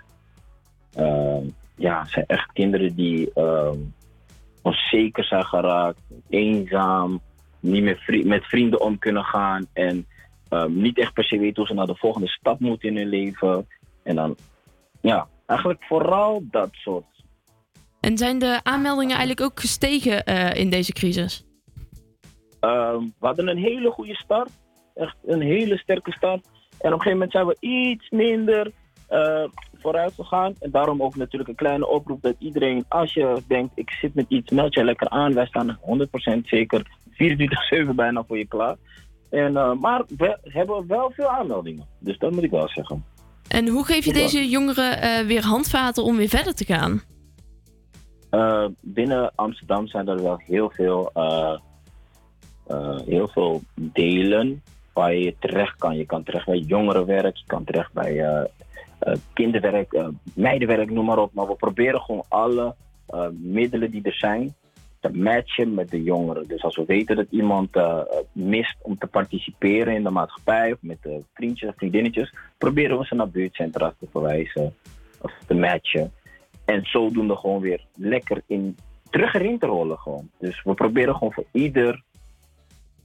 Ja, het zijn echt kinderen die ehm, onzeker zijn geraakt, eenzaam, niet meer vri- met vrienden om kunnen gaan en ehm, niet echt per se weten hoe ze naar de volgende stap moeten in hun leven. En dan, ja, eigenlijk vooral dat soort. En zijn de aanmeldingen eigenlijk ook gestegen eh, in deze crisis? Ehm, we hadden een hele goede start, echt een hele sterke start. En op een gegeven moment zijn we iets minder eh, vooruit gegaan. En daarom ook natuurlijk een kleine oproep dat iedereen, als je denkt, ik zit met iets, meld je lekker aan. Wij staan 100% zeker 24-7 bijna voor je klaar. En, eh, maar we hebben wel veel aanmeldingen. Dus dat moet ik wel zeggen. En hoe geef je deze jongeren eh, weer handvaten om weer verder te gaan? Eh, binnen Amsterdam zijn er wel heel veel, heel veel delen waar je terecht kan. Je kan terecht bij jongerenwerk, je kan terecht bij kinderwerk, meidenwerk, noem maar op. Maar we proberen gewoon alle middelen die er zijn te matchen met de jongeren. Dus als we weten dat iemand eh, mist om te participeren in de maatschappij of met de vriendjes of vriendinnetjes, proberen we ze naar buurtcentra te verwijzen of te matchen. En zodoende gewoon weer lekker in, terug erin te rollen gewoon. Dus we proberen gewoon voor ieder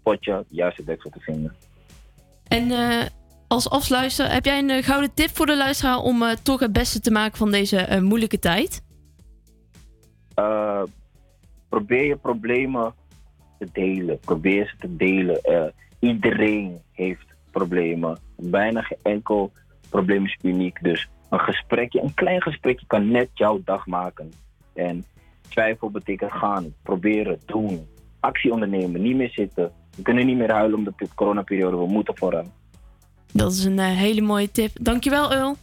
potje het juiste deksel te vinden. En eh, als afsluiter, heb jij een eh, gouden tip voor de luisteraar om eh, toch het beste te maken van deze eh, moeilijke tijd? Probeer je problemen te delen. Probeer ze te delen. Eh, iedereen heeft problemen. Bijna geen enkel probleem is uniek. Dus een gesprekje, een klein gesprekje kan net jouw dag maken. En twijfel betekent gaan, proberen, doen. Actie ondernemen, niet meer zitten. We kunnen niet meer huilen om de coronaperiode. We moeten vooruit. Dat is een eh, hele mooie tip. Dankjewel, Earl.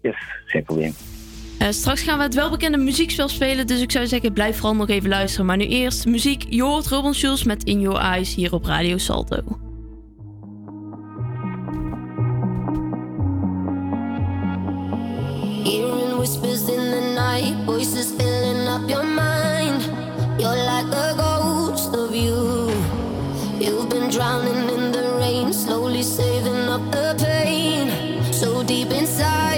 Yes, geen probleem. Eh, straks gaan we het welbekende muziekspel spelen, dus ik zou zeggen, blijf vooral nog even luisteren. Maar nu eerst muziek. Je hoort Schulz met In Your Eyes hier op Radio Salto. Hearing whispers in the night, voices filling up your mind. You're like a ghost of you. You've been drowning in the rain, slowly saving up the pain. So deep inside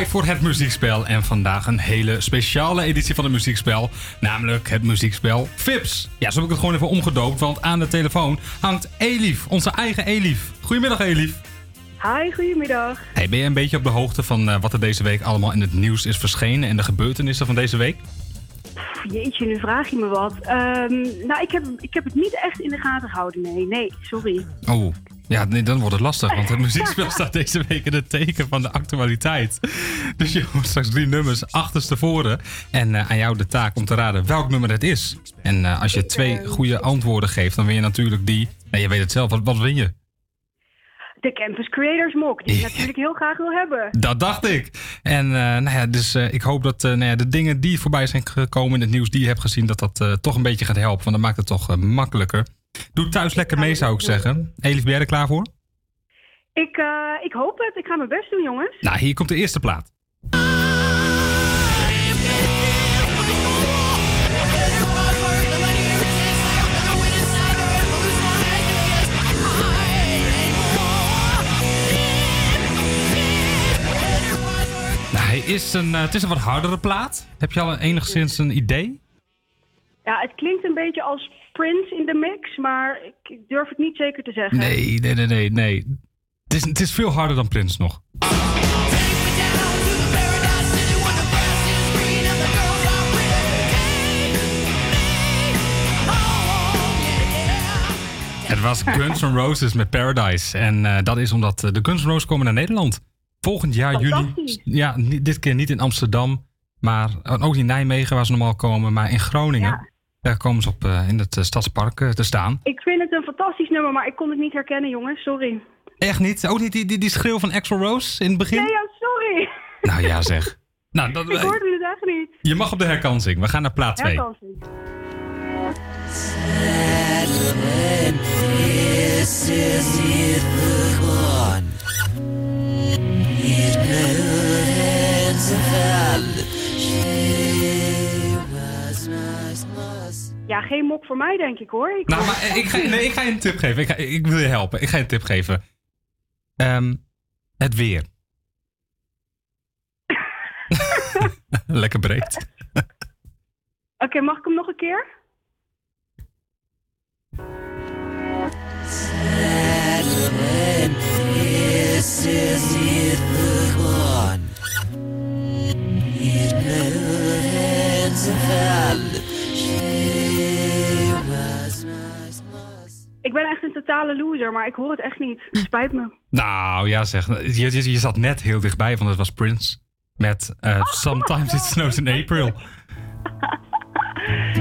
tijd voor het muziekspel. En vandaag een hele speciale editie van het muziekspel. Namelijk het muziekspel Vips. Ja, zo heb ik het gewoon even omgedoopt. Want aan de telefoon hangt Elif, onze eigen Elif. Goedemiddag Elif. Hi, goedemiddag. Hey, ben je een beetje op de hoogte van eh, wat er deze week allemaal in het nieuws is verschenen en de gebeurtenissen van deze week? Pff, Jeetje, nu vraag je me wat. Ehm, nou, ik heb, ik heb het niet echt in de gaten gehouden. Nee, nee, sorry. Oh, ja, nee, dan wordt het lastig, want het muziekspel staat deze week in het teken van de actualiteit. Dus je hoort straks drie nummers achterstevoren. En eh, aan jou de taak om te raden welk nummer het is. En eh, als je twee goede antwoorden geeft, dan win je natuurlijk die. Nou, je weet het zelf, wat, wat win je? De Campus Creators Mok, die ik natuurlijk heel graag wil hebben. Dat dacht ik. En eh, nou ja, dus ik hoop dat nou ja, de dingen die voorbij zijn gekomen in het nieuws die je hebt gezien, dat dat toch een beetje gaat helpen. Want dat maakt het toch makkelijker. Doe thuis lekker mee, zou ik zeggen. Elif, ben jij er klaar voor? Ik, eh, ik hoop het. Ik ga mijn best doen, jongens. Nou, hier komt de eerste plaat. Nou, hij is een, eh, het is een wat hardere plaat. Heb je al enigszins een idee? Ja, het klinkt een beetje als Prince in de mix, maar ik, durf het niet zeker te zeggen. Nee, nee, nee, nee. nee. Het, is, het is veel harder dan Prince nog. Het was Guns N' Roses met Paradise. En eh, dat is omdat eh, de Guns N' Roses komen naar Nederland. Volgend jaar juli. Ja, dit keer niet in Amsterdam. Maar eh, ook niet in Nijmegen waar ze normaal komen. Maar in Groningen. Daar komen ze op eh, in het eh, stadspark eh, te staan. Ik vind het een fantastisch nummer, maar ik kon het niet herkennen, jongens. Sorry. Echt niet? Ook niet die, die, die schreeuw van Axel Rose in het begin? Nee, ja, sorry. Nou ja, zeg. Nou, dat, Ik hoorde het echt niet. je mag op de herkansing. We gaan naar plaat 2. Herkansing. Ja, geen mok voor mij, denk ik, hoor. Ik Nou, maar eh, ik ga, nee, ik ga je een tip geven. Ik, ga, ik wil je helpen. Ik ga je een tip geven. Ehm, het weer. Lekker breed. Oké, mag ik hem nog een keer? This is it begun. Hands. Ik ben echt een totale loser, maar ik hoor het echt niet. Spijt me. Nou, ja zeg. Je, je, je zat net heel dichtbij, want het was Prince. Met eh, Sometimes It Snows in April.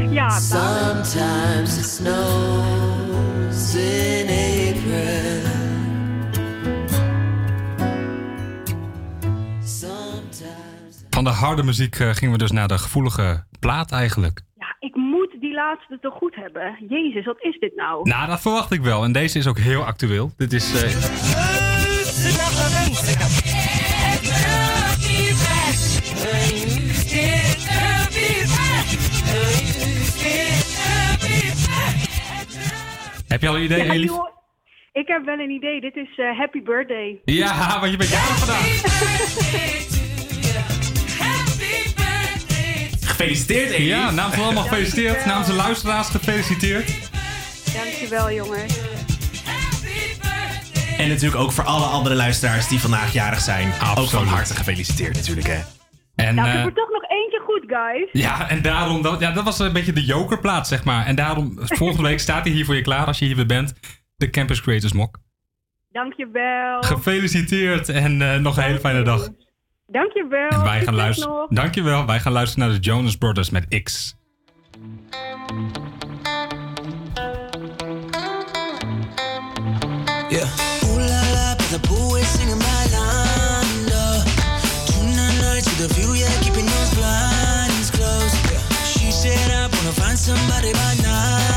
Ja, Sometimes it snows in April. Sometimes. Van de harde muziek eh, gingen we dus naar de gevoelige plaat eigenlijk. Laatste toch goed hebben. Jezus, wat is dit nou? Nou, dat verwacht ik wel. En deze is ook heel actueel. Dit is... eh, heb je al een idee, Ja, Elif? ik heb wel een idee. Dit is eh, Happy Birthday. Ja, want je bent jarig vandaag. Gefeliciteerd, Elif. Ja, namens allemaal gefeliciteerd. Namens de luisteraars gefeliciteerd. Dankjewel, jongens. En natuurlijk ook voor alle andere luisteraars die vandaag jarig zijn. Ook van harte gefeliciteerd natuurlijk, hè. En, nou, ik eh, heb er toch nog eentje goed, guys. ja, en daarom, dat, ja, dat was een beetje de jokerplaat, zeg maar. En daarom, volgende week staat hij hier voor je klaar als je hier weer bent. De Campus Creators Mok. Dankjewel. Gefeliciteerd en eh, nog een hele fijne dag. Dankjewel. En wij gaan luisteren. Dankjewel. Wij gaan luisteren naar de Jonas Brothers met X. Yeah. Ooh la la, but the is singing bailando. Tonight night to the view, yeah, keeping those blinds closed. Yeah. She said I wanna find somebody by nine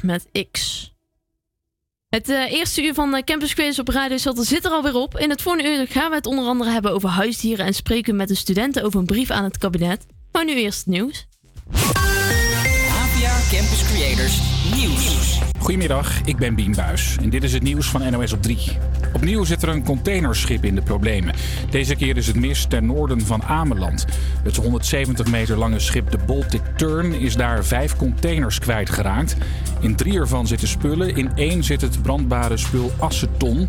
Met X. Het eh, eerste uur van eh, Campus Creators op Radio Salto zit er alweer op. In het volgende uur gaan we het onder andere hebben over huisdieren en spreken met de studenten over een brief aan het kabinet. Maar nu eerst het nieuws. APA Campus Creators Goedemiddag, ik ben Bien Buis en dit is het nieuws van NOS op 3. Opnieuw zit er een containerschip in de problemen. Deze keer is het mis ten noorden van Ameland. Het 170 meter lange schip de Baltic Turn is daar vijf containers kwijtgeraakt. In drie ervan zitten spullen, in één zit het brandbare spul aceton.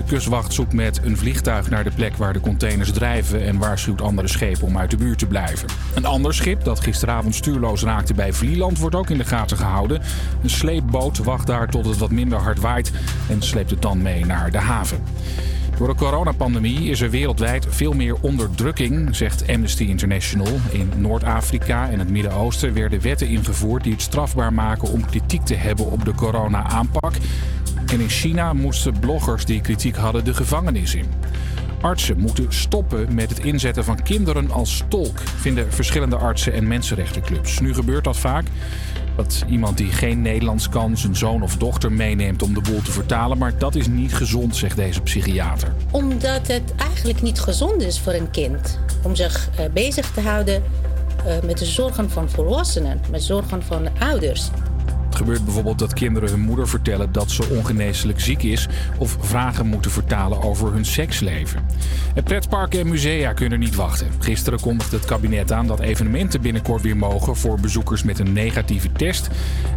De kustwacht zoekt met een vliegtuig naar de plek waar de containers drijven en waarschuwt andere schepen om uit de buurt te blijven. Een ander schip dat gisteravond stuurloos raakte bij Vlieland wordt ook in de gaten gehouden. Een sleepboot wacht daar tot het wat minder hard waait en sleept het dan mee naar de haven. Door de coronapandemie is er wereldwijd veel meer onderdrukking, zegt Amnesty International. In Noord-Afrika en het Midden-Oosten werden wetten ingevoerd die het strafbaar maken om kritiek te hebben op de corona-aanpak. En in China moesten bloggers die kritiek hadden de gevangenis in. Artsen moeten stoppen met het inzetten van kinderen als tolk, vinden verschillende artsen en mensenrechtenclubs. Nu gebeurt dat vaak. Dat iemand die geen Nederlands kan zijn zoon of dochter meeneemt om de boel te vertalen. Maar dat is niet gezond, zegt deze psychiater. Omdat het eigenlijk niet gezond is voor een kind om zich eh, bezig te houden eh, met de zorgen van volwassenen, met zorgen van ouders. Gebeurt bijvoorbeeld dat kinderen hun moeder vertellen dat ze ongeneeslijk ziek is of vragen moeten vertalen over hun seksleven. Het pretparken en musea kunnen niet wachten. Gisteren kondigde het kabinet aan dat evenementen binnenkort weer mogen voor bezoekers met een negatieve test.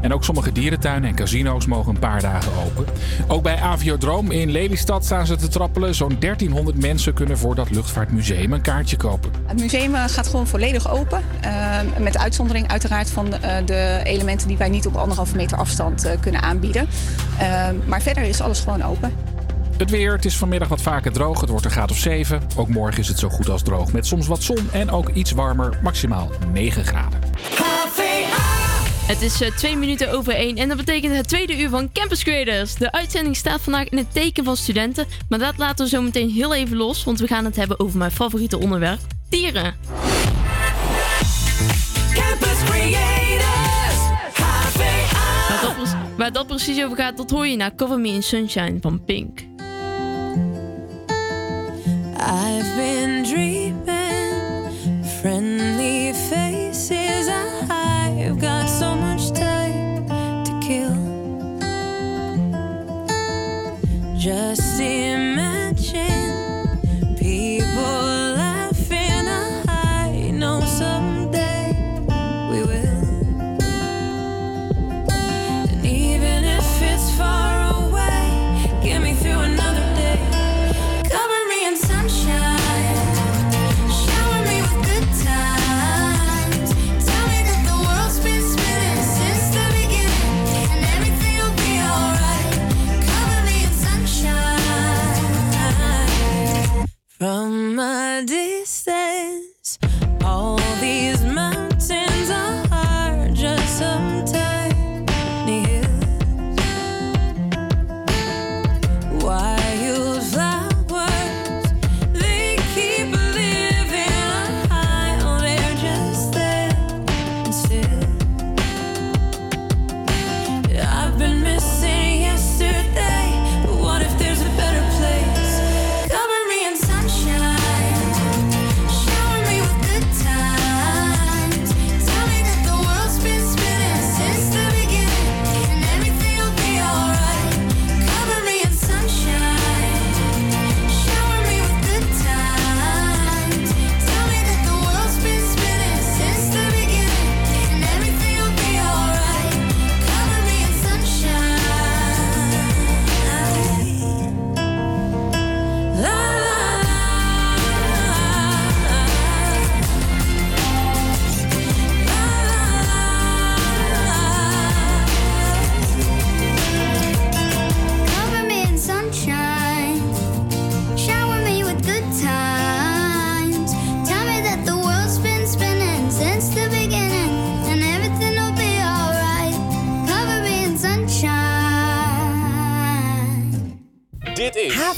En ook sommige dierentuinen en casino's mogen een paar dagen open. Ook bij Aviodroom in Lelystad staan ze te trappelen. Zo'n 1300 mensen kunnen voor dat luchtvaartmuseum een kaartje kopen. Het museum eh, gaat gewoon volledig open. eh, met uitzondering uiteraard van eh, de elementen die wij niet op anderhalve meter afstand eh, kunnen aanbieden. Eh, maar verder is alles gewoon open. Het weer, het is vanmiddag wat vaker droog. Het wordt een graad of 7. Ook morgen is het zo goed als droog met soms wat zon en ook iets warmer, maximaal 9 graden. Het is eh, twee minuten over één en dat betekent het tweede uur van Campus Creators. De uitzending staat vandaag in het teken van studenten, maar dat laten we zo meteen heel even los, want we gaan het hebben over mijn favoriete onderwerp, dieren. Campus Creators, waar dat precies over gaat, dat hoor je na Cover Me in Sunshine van Pink. I've been dreaming friendly faces. I've got so much time to kill. Just my distance.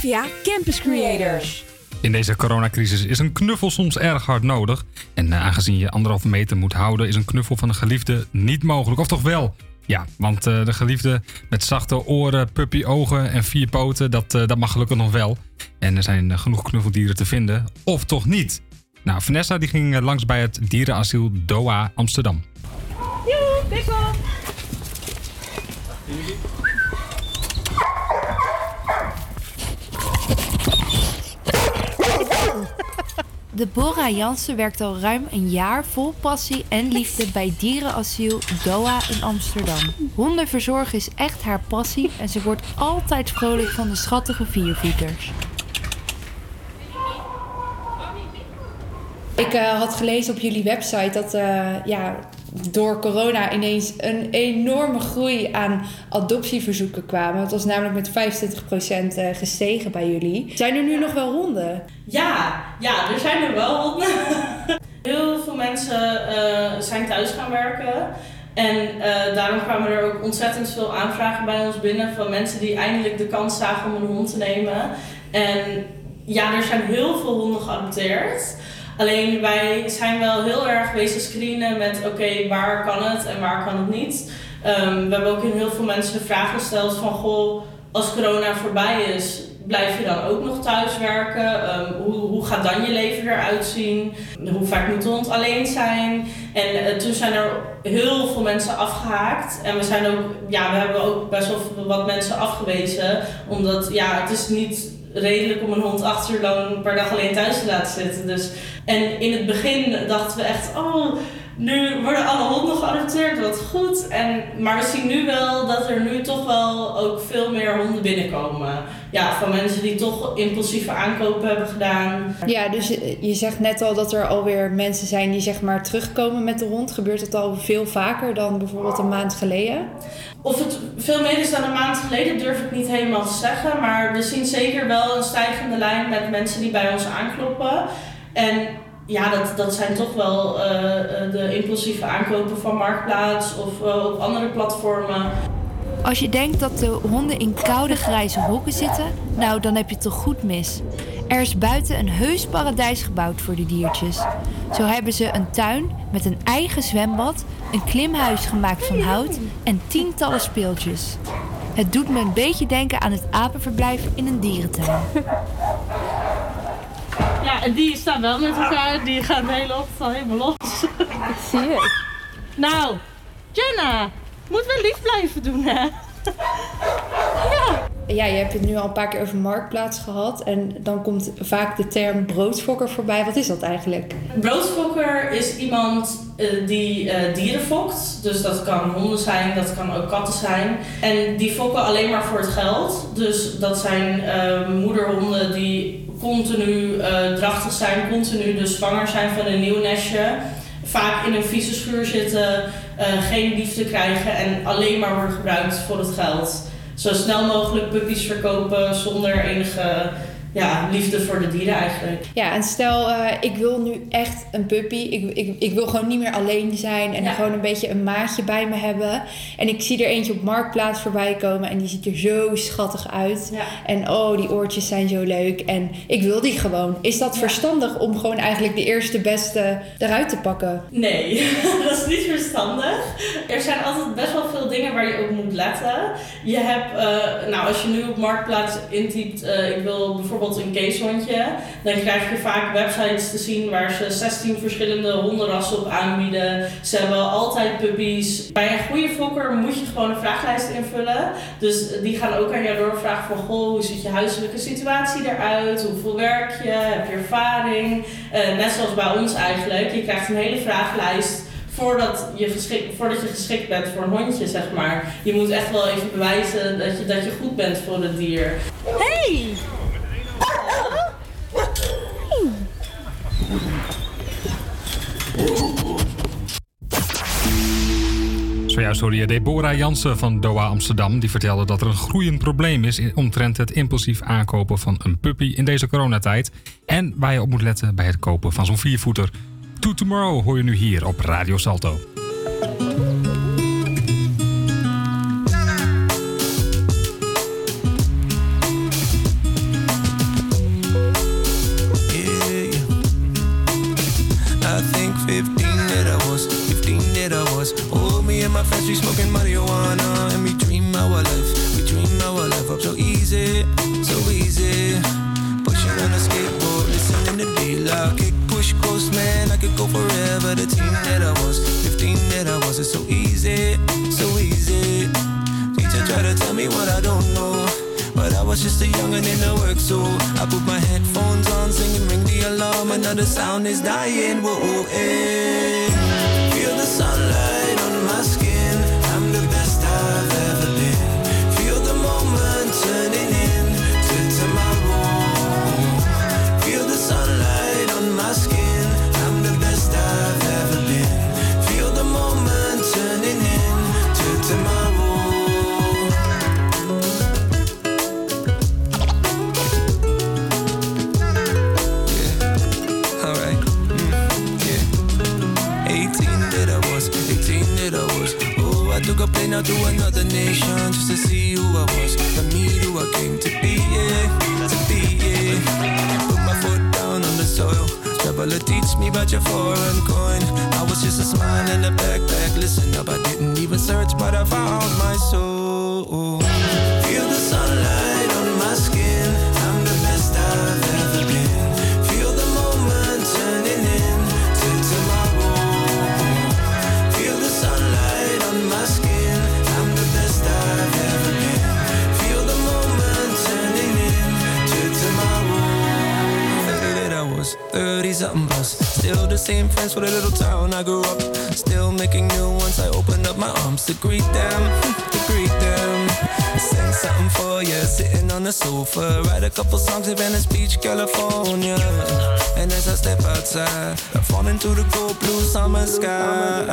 HVA Campus Creators. In deze coronacrisis is een knuffel soms erg hard nodig. En eh, aangezien je anderhalve meter moet houden, is een knuffel van een geliefde niet mogelijk. Of toch wel? Ja, want eh, de geliefde met zachte oren, puppyogen en vier poten, dat, eh, dat mag gelukkig nog wel. En er zijn genoeg knuffeldieren te vinden. Of toch niet? Nou, Vanessa die ging langs bij het dierenasiel Doha Amsterdam. Joe, pikkel. Deborah Jansen werkt al ruim een jaar vol passie en liefde bij dierenasiel Doha in Amsterdam. Honden verzorgen is echt haar passie en ze wordt altijd vrolijk van de schattige viervoeters. Ik eh, had gelezen op jullie website dat eh, ja, door corona ineens een enorme groei aan adoptieverzoeken kwamen. Het was namelijk met 25% eh, gestegen bij jullie. Zijn er nu nog wel honden? Ja, ja, er zijn er wel honden. Heel veel mensen eh, zijn thuis gaan werken. En eh, daarom kwamen er ook ontzettend veel aanvragen bij ons binnen van mensen die eindelijk de kans zagen om een hond te nemen. En ja, er zijn heel veel honden geadopteerd. Alleen wij zijn wel heel erg wezen screenen met oké, waar kan het en waar kan het niet. Ehm, we hebben ook heel veel mensen vraag gesteld van goh, als corona voorbij is, blijf je dan ook nog thuis werken? Ehm, hoe, hoe gaat dan je leven eruit zien? Hoe vaak moet de hond alleen zijn? En eh, toen zijn er heel veel mensen afgehaakt. En we zijn ook, ja, we hebben ook best wel wat mensen afgewezen. Omdat ja, het is niet redelijk om een hond acht uur lang per dag alleen thuis te laten zitten. Dus, en in het begin dachten we echt, oh, nu worden alle honden geadopteerd, wat goed. En, maar we zien nu wel dat er nu toch wel ook veel meer honden binnenkomen. Ja, van mensen die toch impulsieve aankopen hebben gedaan. Ja, dus je zegt net al dat er alweer mensen zijn die zeg maar terugkomen met de hond. Gebeurt het al veel vaker dan bijvoorbeeld een maand geleden? Of het veel meer is dan een maand geleden, durf ik niet helemaal te zeggen. Maar we zien zeker wel een stijgende lijn met mensen die bij ons aankloppen. En ja, dat, dat zijn toch wel eh, eh, de impulsieve aankopen van Marktplaats of eh, op andere platformen. Als je denkt dat de honden in koude grijze hokken zitten, nou dan heb je het toch goed mis. Er is buiten een heus paradijs gebouwd voor de diertjes. Zo hebben ze een tuin met een eigen zwembad, een klimhuis gemaakt van hout en tientallen speeltjes. Het doet me een beetje denken aan het apenverblijf in een dierentuin. Ja, en die staan wel met elkaar. Die gaan de hele ochtend al helemaal los. Zie je. Nou, Jenna, moet wel lief blijven doen, hè? Ja, je hebt het nu al een paar keer over marktplaats gehad. En dan komt vaak de term broodfokker voorbij. Wat is dat eigenlijk? Broodfokker is iemand eh, die eh, dieren fokt. Dus dat kan honden zijn, dat kan ook katten zijn. En die fokken alleen maar voor het geld. Dus dat zijn eh, moederhonden die continu eh, drachtig zijn, continu dus zwanger zijn van een nieuw nestje. Vaak in een vieze schuur zitten, eh, geen liefde krijgen en alleen maar worden gebruikt voor het geld. Zo snel mogelijk puppies verkopen zonder enige ja, liefde voor de dieren eigenlijk. Ja, en stel, eh, ik wil nu echt een puppy. Ik, ik, ik wil gewoon niet meer alleen zijn en gewoon een beetje een maatje bij me hebben. En ik zie er eentje op Marktplaats voorbij komen en die ziet er zo schattig uit. En oh, die oortjes zijn zo leuk. En ik wil die gewoon. Is dat verstandig om gewoon eigenlijk de eerste beste eruit te pakken? Nee, dat is niet verstandig. Er zijn altijd best wel veel dingen waar je op moet letten. Je hebt, eh, nou als je nu op Marktplaats intypt, eh, ik wil bijvoorbeeld een keeshondje, dan krijg je vaak websites te zien waar ze 16 verschillende hondenrassen op aanbieden. Ze hebben altijd puppies. Bij een goede fokker moet je gewoon een vraaglijst invullen. Dus die gaan ook aan jou doorvragen van, goh, hoe ziet je huiselijke situatie eruit? Hoeveel werk je? Heb je ervaring? Eh, net zoals bij ons eigenlijk. Je krijgt een hele vraaglijst voordat je, geschikt, voordat je geschikt bent voor een hondje, zeg maar. Je moet echt wel even bewijzen dat je, dat je goed bent voor het dier. Hey! Zojuist hoorde je Deborah Jansen van Doha Amsterdam. Die vertelde dat er een groeiend probleem is omtrent het impulsief aankopen van een puppy in deze coronatijd. En waar je op moet letten bij het kopen van zo'n viervoeter. To Tomorrow hoor je nu hier op Radio Salto. Smoking marijuana and we dream our life. We dream our life up so easy, so easy. Pushing on a skateboard, listening to D-Lock. Kick, push, coast, man, I could go forever. The team that I was, 15 that I was, it's so easy, so easy. Teacher try to tell me what I don't know. But I was just a youngin' in the work, so I put my headphones on, singing, ring the alarm. Another sound is dying. Whoa, eh. Feel the sunlight on my skin. A plane out to another nation just to see who I was. To meet who I came to be, yeah. To be, yeah. Put my foot down on the soil. Traveler teach me about your foreign coin. I was just a smile in a backpack. Listen up, I didn't even search, but I found my soul. Feel the sunlight on my skin. Still the same friends for the little town I grew up. Still making new ones. I open up my arms to greet them, to greet them. Sing something for you, sitting on the sofa. Write a couple songs in Venice Beach, California. And as I step outside, I fall into the cold blue summer sky.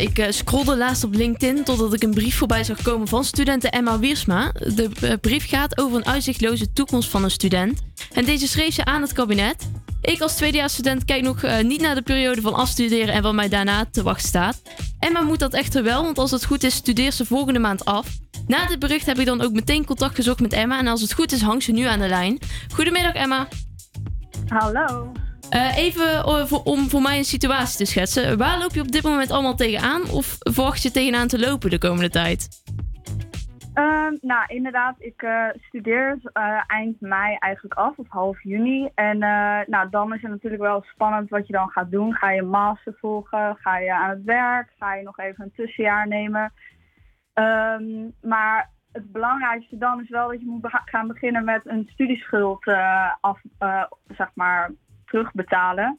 Ik eh, scrollde laatst op LinkedIn totdat ik een brief voorbij zag komen van studenten Emma Wiersma. De eh, brief gaat over een uitzichtloze toekomst van een student. En deze schreef ze aan het kabinet. Ik als tweedejaarsstudent kijk nog eh, niet naar de periode van afstuderen en wat mij daarna te wachten staat. Emma moet dat echter wel, want als het goed is, studeert ze volgende maand af. Na dit bericht heb ik dan ook meteen contact gezocht met Emma. En als het goed is, hangt ze nu aan de lijn. Goedemiddag, Emma. Hallo. Eh, even eh, om voor mij een situatie te schetsen. Waar loop je op dit moment allemaal tegenaan? Of verwacht je tegenaan te lopen de komende tijd? Ehm, nou, inderdaad, ik eh, studeer eind mei eigenlijk af, of half juni. En nou, dan is het natuurlijk wel spannend wat je dan gaat doen. Ga je master volgen? Ga je aan het werk? Ga je nog even een tussenjaar nemen? Ehm, maar het belangrijkste dan is wel dat je moet gaan beginnen met een studieschuld af, zeg maar, terugbetalen.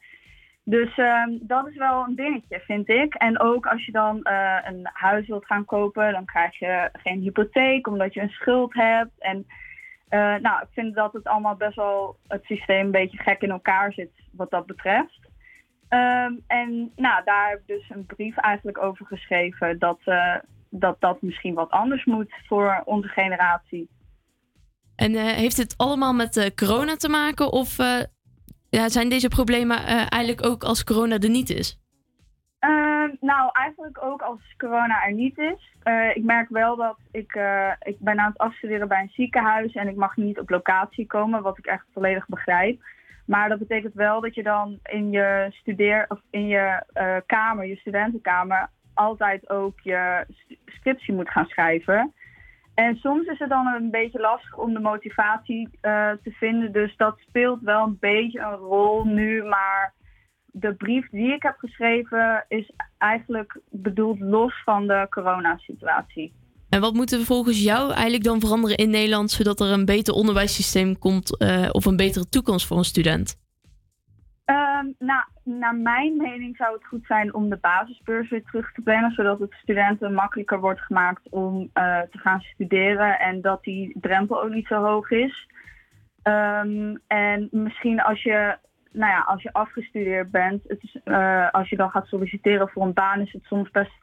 Dus ehm, dat is wel een dingetje, vind ik. En ook als je dan eh, een huis wilt gaan kopen, dan krijg je geen hypotheek omdat je een schuld hebt. En eh, nou, ik vind dat het allemaal best wel het systeem een beetje gek in elkaar zit wat dat betreft. Ehm, en nou, daar heb ik dus een brief eigenlijk over geschreven dat, eh, dat dat misschien wat anders moet voor onze generatie. En heeft het allemaal met corona te maken? Of ja, zijn deze problemen eh, eigenlijk ook als corona er niet is? Ehm, nou, eigenlijk ook als corona er niet is. Eh, ik merk wel dat ik, eh, ik ben aan het afstuderen bij een ziekenhuis en ik mag niet op locatie komen, wat ik echt volledig begrijp. Maar dat betekent wel dat je dan in je studeer of in je kamer, je studentenkamer, altijd ook je scriptie moet gaan schrijven. En soms is het dan een beetje lastig om de motivatie eh, te vinden. Dus dat speelt wel een beetje een rol nu. Maar de brief die ik heb geschreven is eigenlijk bedoeld los van de coronasituatie. En wat moeten we volgens jou eigenlijk dan veranderen in Nederland, zodat er een beter onderwijssysteem komt eh, of een betere toekomst voor een student? Ehm, nou, naar mijn mening zou het goed zijn om de basisbeurs weer terug te brengen, zodat het studenten makkelijker wordt gemaakt om eh, te gaan studeren en dat die drempel ook niet zo hoog is. Ehm, en misschien als je, nou ja, als je afgestudeerd bent, het is, eh, als je dan gaat solliciteren voor een baan, is het soms best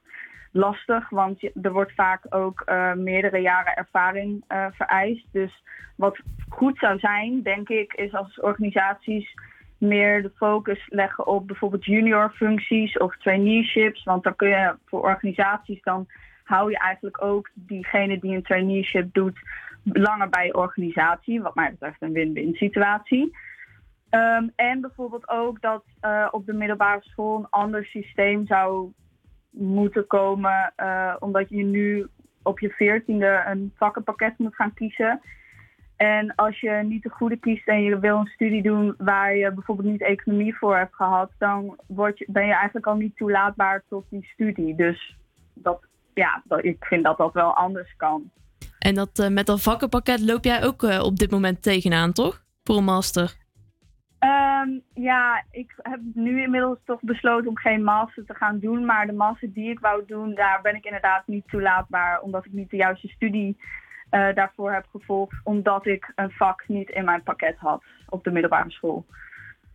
lastig, want er wordt vaak ook eh, meerdere jaren ervaring vereist. Dus wat goed zou zijn, denk ik, is als organisaties meer de focus leggen op bijvoorbeeld junior functies of traineeships. Want dan kun je voor organisaties, dan hou je eigenlijk ook diegene die een traineeship doet langer bij je organisatie. Wat mij betreft een win-win situatie. Ehm, en bijvoorbeeld ook dat eh, op de middelbare school een ander systeem zou moeten komen, eh, omdat je nu op je veertiende een vakkenpakket moet gaan kiezen. En als je niet de goede kiest en je wil een studie doen waar je bijvoorbeeld niet economie voor hebt gehad, dan word je, ben je eigenlijk al niet toelaatbaar tot die studie. Dus dat, ja, dat, ik vind dat dat wel anders kan. En dat, eh, met dat vakkenpakket loop jij ook eh, op dit moment tegenaan, toch? Voor een master. Ehm, ja, ik heb nu inmiddels toch besloten om geen master te gaan doen. Maar de master die ik wou doen, daar ben ik inderdaad niet toelaatbaar. Omdat ik niet de juiste studie eh, daarvoor heb gevolgd. Omdat ik een vak niet in mijn pakket had op de middelbare school.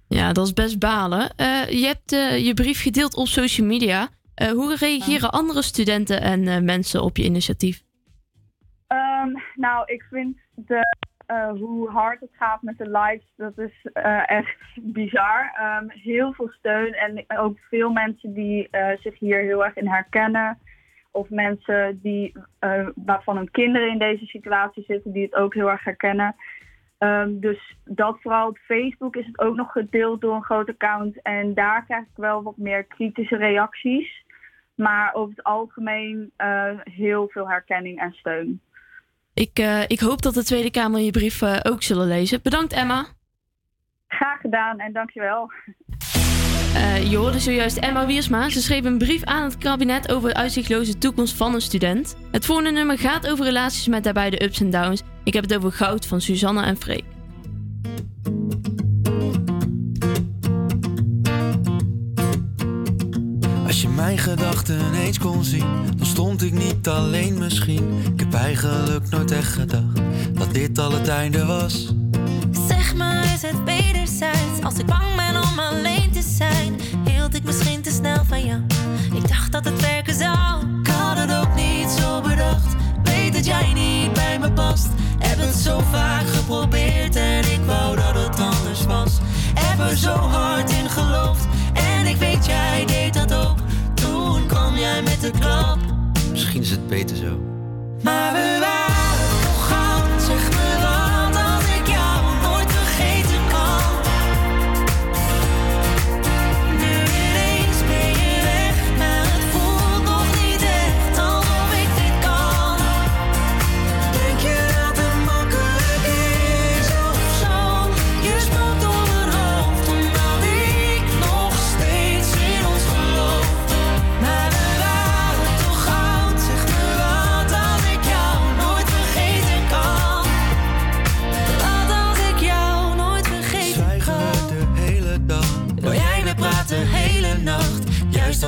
Ja, dat is best balen. Eh, je hebt eh, je brief gedeeld op social media. Hoe reageren andere studenten en mensen op je initiatief? Ehm, nou, ik vind de, hoe hard het gaat met de lives, dat is echt bizar. Ehm, heel veel steun en ook veel mensen die zich hier heel erg in herkennen. Of mensen die, eh, waarvan hun kinderen in deze situatie zitten, die het ook heel erg herkennen. Ehm, dus dat vooral op Facebook is het ook nog gedeeld door een groot account. En daar krijg ik wel wat meer kritische reacties. Maar over het algemeen eh, heel veel herkenning en steun. Ik, eh, ik hoop dat de Tweede Kamer je brief ook zullen lezen. Bedankt Emma. Graag gedaan en dankjewel. Eh je hoorde zojuist Emma Wiersma. Ze schreef een brief aan het kabinet over de uitzichtloze toekomst van een student. Het volgende nummer gaat over relaties met daarbij de ups en downs. Ik heb het over goud van Suzanne en Freek. Als je mijn gedachten eens kon zien, dan stond ik niet alleen misschien. Ik heb eigenlijk nooit echt gedacht dat dit al het einde was. Zeg maar, is het wederzijds? Als ik bang ben om alleen te zijn, hield ik misschien te snel van jou. Ik dacht dat het werken zou. Ik had het ook niet zo bedacht. Weet dat jij niet bij me past. Heb het zo vaak geprobeerd en ik wou dat het anders was. Heb er zo hard in geloofd en ik weet jij deed dat ook. Toen kwam jij met de klap. Misschien is het beter zo. Maar we waren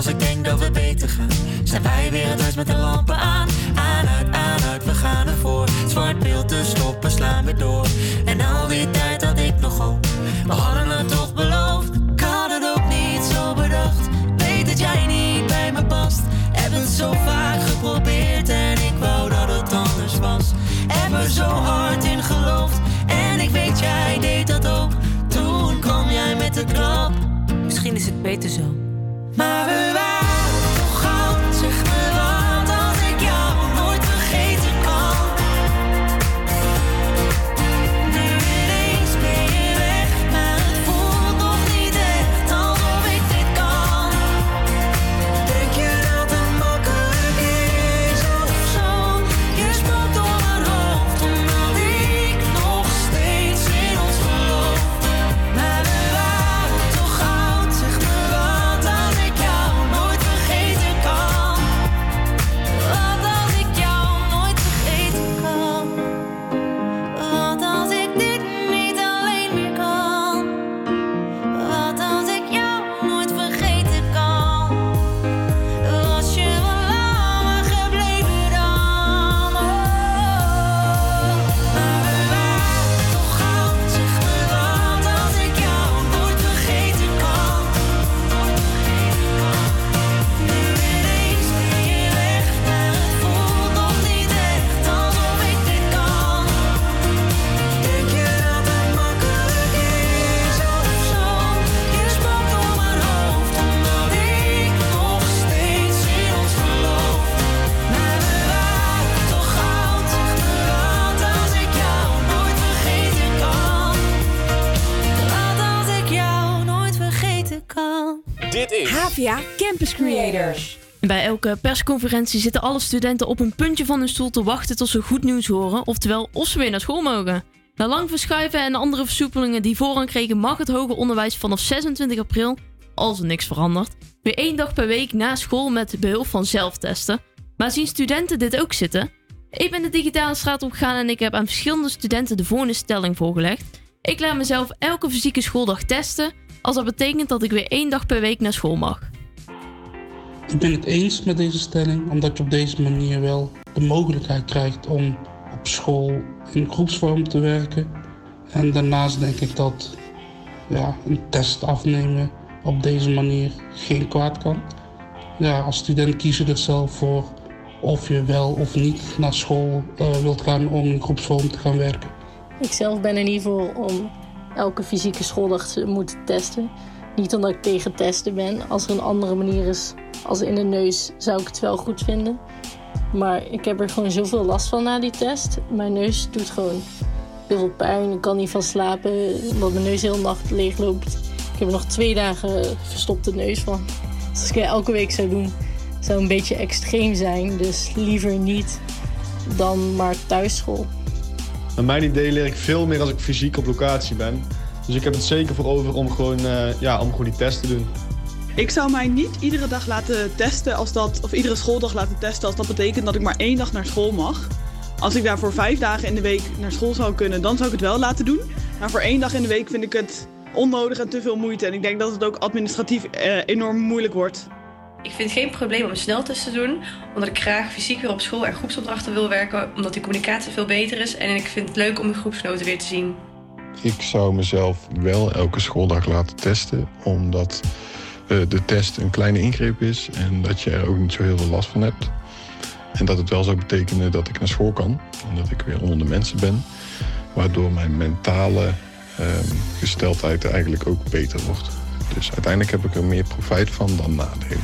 als ik denk dat we beter gaan, zijn wij weer het huis met de lampen aan. Aan uit, uit, we gaan ervoor. Zwart beeld te stoppen, slaan we door. En al die tijd had ik nog hoop. We hadden het toch beloofd. Ik had het ook niet zo bedacht. Weet dat jij niet bij me past. Heb het zo vaak geprobeerd en ik wou dat het anders was. Heb er zo hard in geloofd. En ik weet jij deed dat ook. Toen kwam jij met de klap. Misschien is het beter zo. Maar we Elke persconferentie zitten alle studenten op een puntje van hun stoel te wachten tot ze goed nieuws horen, oftewel of ze weer naar school mogen. Na lang verschuiven en andere versoepelingen die voorrang kregen, mag het hoger onderwijs vanaf 26 april, als er niks verandert, weer één dag per week na school met behulp van zelftesten. Maar zien studenten dit ook zitten? Ik ben de digitale straat opgegaan en ik heb aan verschillende studenten de volgende stelling voorgelegd. Ik laat mezelf elke fysieke schooldag testen, als dat betekent dat ik weer één dag per week naar school mag. Ik ben het eens met deze stelling, omdat je op deze manier wel de mogelijkheid krijgt om op school in groepsvorm te werken. En daarnaast denk ik dat ja, een test afnemen op deze manier geen kwaad kan. Ja, als student kies je er zelf voor of je wel of niet naar school eh, wilt gaan om in groepsvorm te gaan werken. Ik zelf ben in ieder geval om elke fysieke schooldag te moeten testen. Niet omdat ik tegen testen ben. Als er een andere manier is als in de neus, zou ik het wel goed vinden. Maar ik heb er gewoon zoveel last van na die test. Mijn neus doet gewoon heel veel pijn. Ik kan niet van slapen, omdat mijn neus heel nacht leeg loopt. Ik heb er nog twee dagen verstopte neus van. Dus als ik elke week zou doen, zou een beetje extreem zijn. Dus liever niet dan maar thuisschool. Naar mijn idee leer ik veel meer als ik fysiek op locatie ben. Dus ik heb het zeker voor over om gewoon, eh, ja, om gewoon die test te doen. Ik zou mij niet iedere dag laten testen als dat, of iedere schooldag laten testen als dat betekent dat ik maar één dag naar school mag. Als ik daar voor vijf dagen in de week naar school zou kunnen, dan zou ik het wel laten doen. Maar voor één dag in de week vind ik het onnodig en te veel moeite. En ik denk dat het ook administratief eh, enorm moeilijk wordt. Ik vind het geen probleem om een sneltest te doen, omdat ik graag fysiek weer op school en groepsopdrachten wil werken, omdat die communicatie veel beter is en ik vind het leuk om mijn groepsgenoten weer te zien. Ik zou mezelf wel elke schooldag laten testen, omdat de test een kleine ingreep is en dat je er ook niet zo heel veel last van hebt. En dat het wel zou betekenen dat ik naar school kan en dat ik weer onder de mensen ben, waardoor mijn mentale ehm, gesteldheid eigenlijk ook beter wordt. Dus uiteindelijk heb ik er meer profijt van dan nadelen.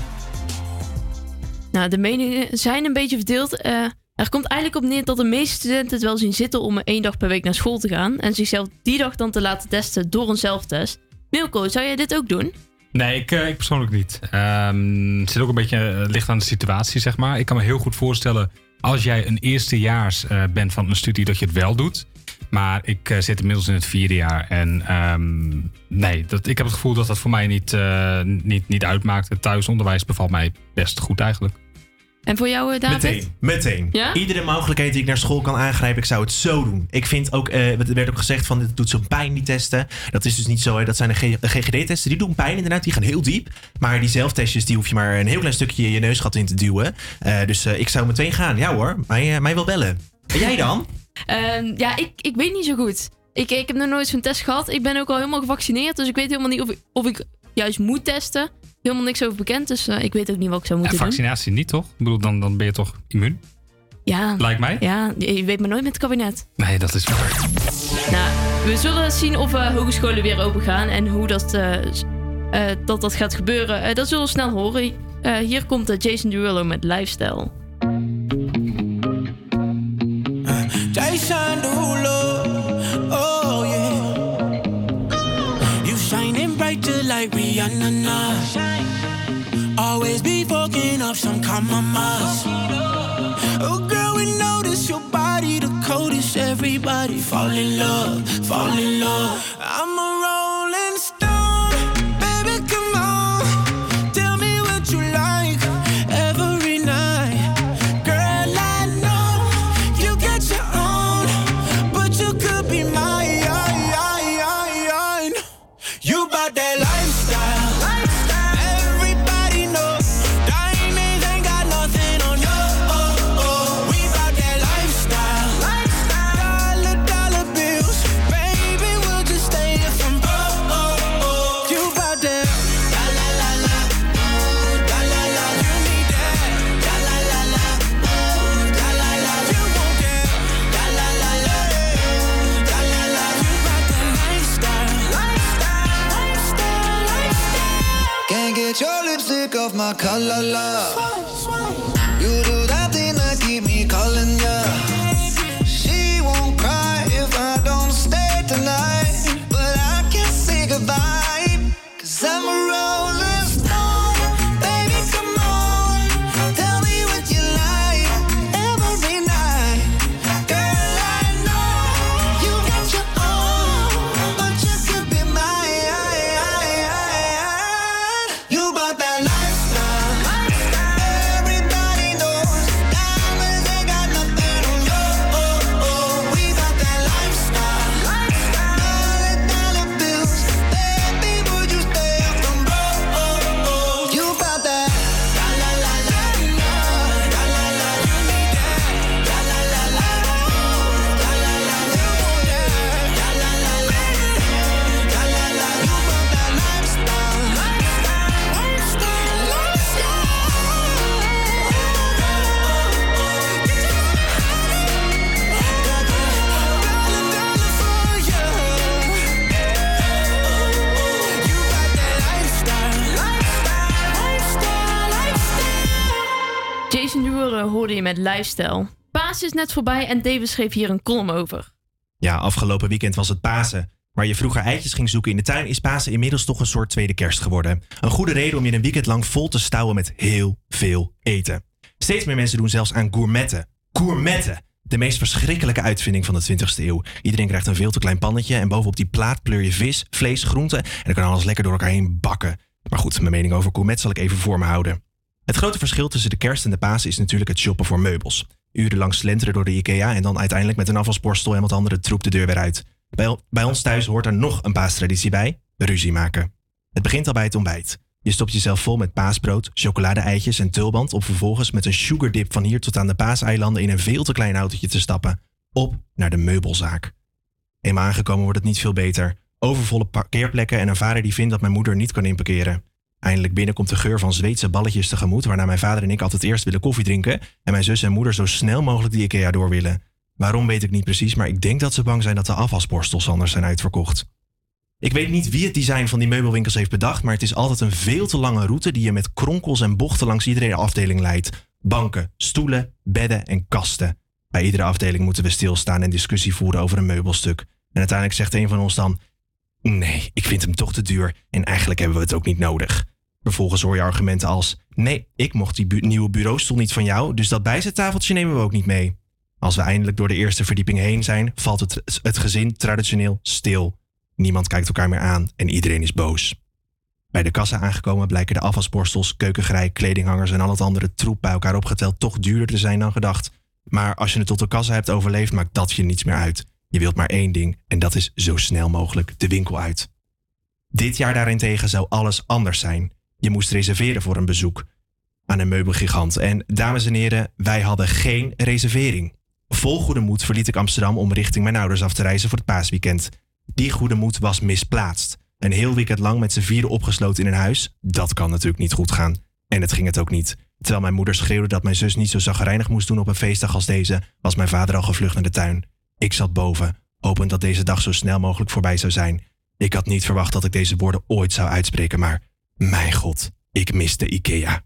Nou, de meningen zijn een beetje verdeeld. Eh, er komt eigenlijk op neer dat de meeste studenten het wel zien zitten om één dag per week naar school te gaan. En zichzelf die dag dan te laten testen door een zelftest. Milko, zou jij dit ook doen? Nee, ik, eh, ik persoonlijk niet. Ehm, het zit ook een beetje eh, licht aan de situatie, zeg maar. Ik kan me heel goed voorstellen, als jij een eerstejaars eh bent van een studie, dat je het wel doet. Maar ik zit inmiddels in het vierde jaar. En ehm, nee, dat, ik heb het gevoel dat dat voor mij niet, niet, niet uitmaakt. Het thuisonderwijs bevalt mij best goed eigenlijk. En voor jou, eh, David? Meteen, meteen. Ja? Iedere mogelijkheid die ik naar school kan aangrijpen, ik zou het zo doen. Ik vind ook, eh, er werd ook gezegd van, dit doet zo'n pijn, die testen. Dat is dus niet zo, hè. dat zijn de GGD-testen, die doen pijn inderdaad, die gaan heel diep. Maar die zelftestjes, die hoef je maar een heel klein stukje je neusgat in te duwen. Eh, dus ik zou meteen gaan, ja hoor, mij, mij wel bellen. En jij dan? Ehm, ja, ik, ik weet niet zo goed. Ik, ik heb nog nooit zo'n test gehad. Ik ben ook al helemaal gevaccineerd. Dus ik weet helemaal niet of ik, of ik juist moet testen. Helemaal niks over bekend. Dus eh, ik weet ook niet wat ik zou En moeten doen. vaccinatie niet, toch? Ik bedoel, dan, dan ben je toch immuun? Ja. Lijkt mij. Ja, je weet maar nooit met het kabinet. Nee, dat is waar. Nou, we zullen zien of eh, hogescholen weer open gaan en hoe dat, eh, dat, dat gaat gebeuren. Eh, dat zullen we snel horen. Eh, hier komt Jason Derulo met Lifestyle. Jason Derulo, like Rihanna now. Always be fucking up some compromise. Oh girl, we notice your body the coldest. Everybody fall in love, fall in love. I'm a my color, love. Hoorde je met Lifestyle. Paas is net voorbij en David schreef hier een column over. Ja, afgelopen weekend was het Pasen. Waar je vroeger eitjes ging zoeken in de tuin, is Pasen inmiddels toch een soort tweede kerst geworden. Een goede reden om je een weekend lang vol te stouwen met heel veel eten. Steeds meer mensen doen zelfs aan gourmetten. Gourmetten! De meest verschrikkelijke uitvinding van de 20e eeuw. Iedereen krijgt een veel te klein pannetje en bovenop die plaat pleur je vis, vlees, groenten en dan kan alles lekker door elkaar heen bakken. Maar goed, mijn mening over gourmet zal ik even voor me houden. Het grote verschil tussen de kerst en de Pasen is natuurlijk het shoppen voor meubels. Urenlang slenteren door de IKEA en dan uiteindelijk met een afwasborstel en wat andere troep de deur weer uit. Bij, bij ons thuis hoort er nog een paastraditie bij: ruzie maken. Het begint al bij het ontbijt. Je stopt jezelf vol met paasbrood, chocolade-eitjes en tulband om vervolgens met een sugardip van hier tot aan de paaseilanden in een veel te klein autootje te stappen. Op naar de meubelzaak. Eenmaal aangekomen wordt het niet veel beter. Overvolle parkeerplekken en een vader die vindt dat mijn moeder niet kan inparkeren. Eindelijk binnen komt de geur van Zweedse balletjes tegemoet, waarna mijn vader en ik altijd eerst willen koffie drinken en mijn zus en moeder zo snel mogelijk die IKEA door willen. Waarom weet ik niet precies, maar ik denk dat ze bang zijn dat de afwasborstels anders zijn uitverkocht. Ik weet niet wie het design van die meubelwinkels heeft bedacht, maar het is altijd een veel te lange route die je met kronkels en bochten langs iedere afdeling leidt. Banken, stoelen, bedden en kasten. Bij iedere afdeling moeten we stilstaan en discussie voeren over een meubelstuk. En uiteindelijk zegt een van ons dan: Nee, ik vind hem toch te duur en eigenlijk hebben we het ook niet nodig. Vervolgens hoor je argumenten als: Nee, ik mocht die nieuwe bureaustoel niet van jou, dus dat bijzettafeltje nemen we ook niet mee. Als we eindelijk door de eerste verdieping heen zijn, valt het, het gezin traditioneel stil. Niemand kijkt elkaar meer aan en iedereen is boos. Bij de kassa aangekomen blijken de afwasborstels, keukengerei, kledinghangers en al het andere troep bij elkaar opgeteld toch duurder te zijn dan gedacht. Maar als je het tot de kassa hebt overleefd, maakt dat je niets meer uit. Je wilt maar één ding en dat is zo snel mogelijk de winkel uit. Dit jaar daarentegen zou alles anders zijn. Je moest reserveren voor een bezoek aan een meubelgigant. En dames en heren, wij hadden geen reservering. Vol goede moed verliet ik Amsterdam om richting mijn ouders af te reizen voor het paasweekend. Die goede moed was misplaatst. Een heel weekend lang met z'n vieren opgesloten in een huis, dat kan natuurlijk niet goed gaan. En het ging het ook niet. Terwijl mijn moeder schreeuwde dat mijn zus niet zo zagrijnig moest doen op een feestdag als deze, was mijn vader al gevlucht naar de tuin. Ik zat boven, hopend dat deze dag zo snel mogelijk voorbij zou zijn. Ik had niet verwacht dat ik deze woorden ooit zou uitspreken, maar mijn god, ik miste Ikea.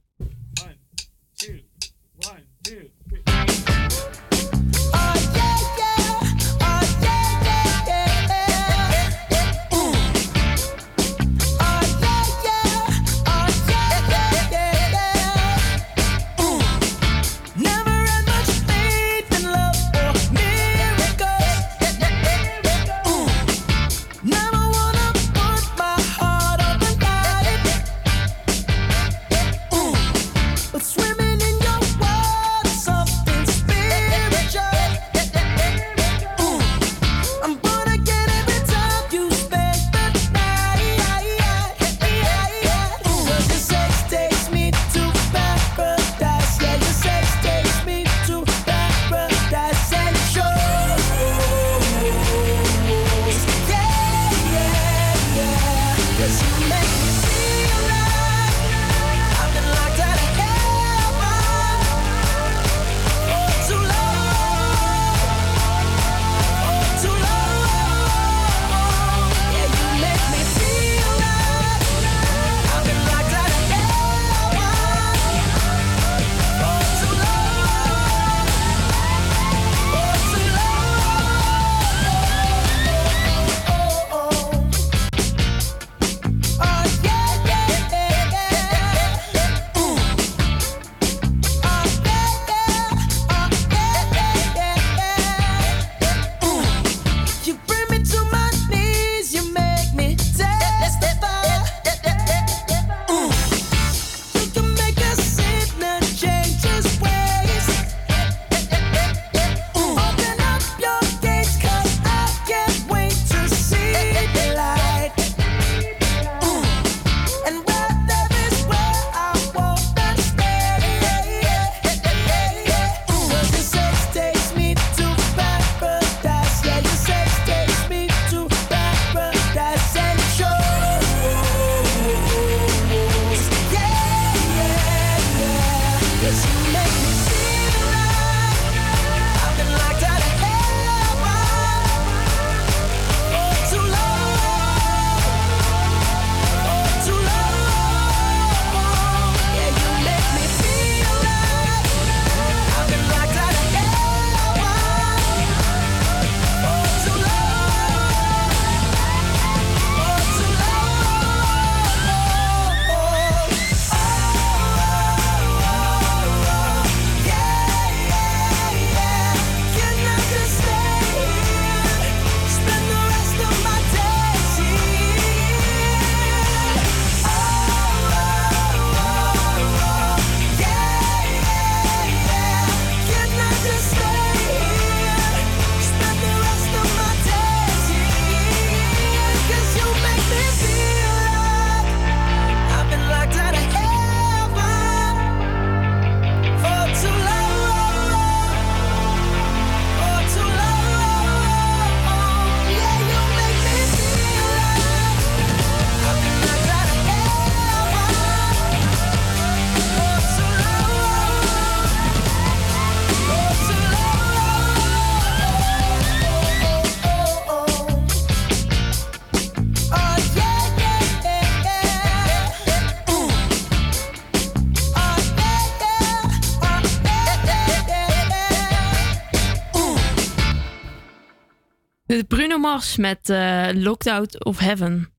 Met eh Locked Out of Heaven.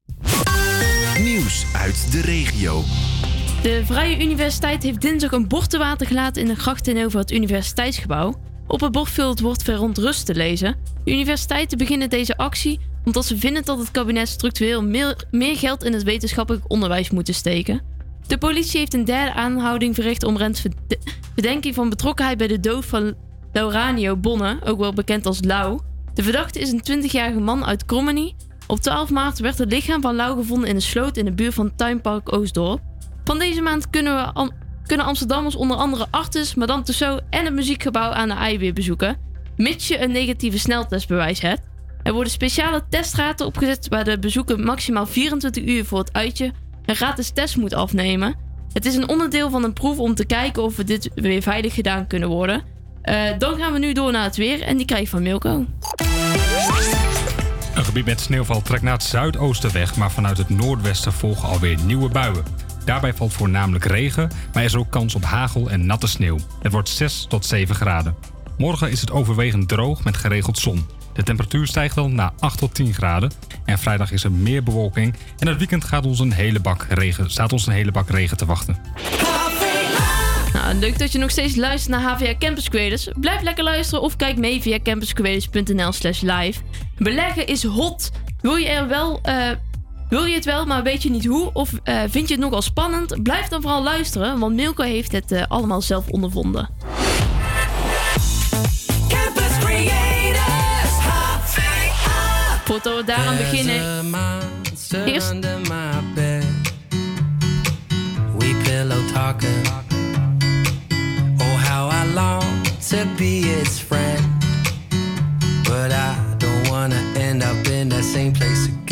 Nieuws uit de regio. De Vrije Universiteit heeft dinsdag een bord te water gelaten in de gracht tegenover het universiteitsgebouw. Op het bord viel het woord verontrust te lezen. De universiteiten beginnen deze actie omdat ze vinden dat het kabinet structureel meer, meer geld in het wetenschappelijk onderwijs moet steken. De politie heeft een derde aanhouding verricht omtrent verde- verdenking van betrokkenheid bij de dood van Lauranio Bonne, ook wel bekend als Lau. De verdachte is een 20-jarige man uit Krommenie. Op 12 maart werd het lichaam van Lau gevonden in een sloot in de buurt van Tuinpark Oostdorp. Van deze maand kunnen, we kunnen Amsterdammers onder andere Artis, Madame Tussauds en het muziekgebouw aan de IJ weer bezoeken, mits je een negatieve sneltestbewijs hebt. Er worden speciale teststraten opgezet waar de bezoeker maximaal 24 uur voor het uitje een gratis test moet afnemen. Het is een onderdeel van een proef om te kijken of we dit weer veilig gedaan kunnen worden. Eh, dan gaan we nu door naar het weer en die krijg je van Milko. Een gebied met sneeuwval trekt naar het zuidoosten weg, maar vanuit het noordwesten volgen alweer nieuwe buien. Daarbij valt voornamelijk regen, maar er is ook kans op hagel en natte sneeuw. Het wordt 6 tot 7 graden. Morgen is het overwegend droog met geregeld zon. De temperatuur stijgt dan naar 8 tot 10 graden. En vrijdag is er meer bewolking. En het weekend gaat ons een hele bak regen, staat ons een hele bak regen te wachten. Nou, leuk dat je nog steeds luistert naar HVA Campus Creators. Blijf lekker luisteren of kijk mee via campuscreators.nl slash live. Beleggen is hot. Wil je er wel... eh, wil je het wel, maar weet je niet hoe? Of eh, vind je het nogal spannend? Blijf dan vooral luisteren, want Milko heeft het eh, allemaal zelf ondervonden. Campus Creators, Voordat we daaraan beginnen... Eerst... pillow talking. Long to be its friend. But I don't wanna end up in that same place again.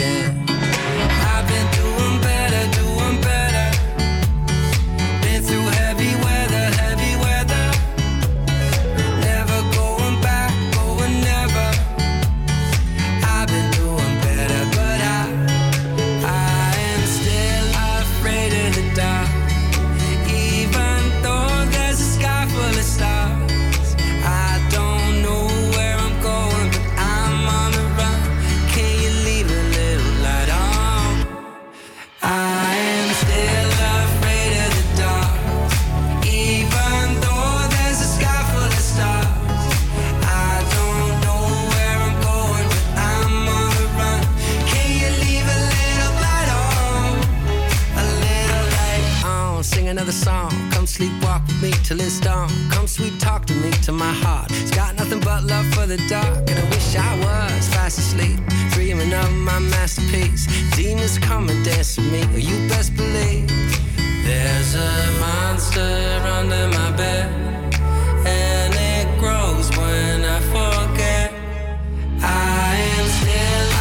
Come sleepwalk with me till it's dawn. Come sweet talk to me to my heart. It's got nothing but love for the dark, and I wish I was fast asleep, dreaming of my masterpiece. Demons come and dance with me. You best believe. There's a monster under my bed, and it grows when I forget. I am still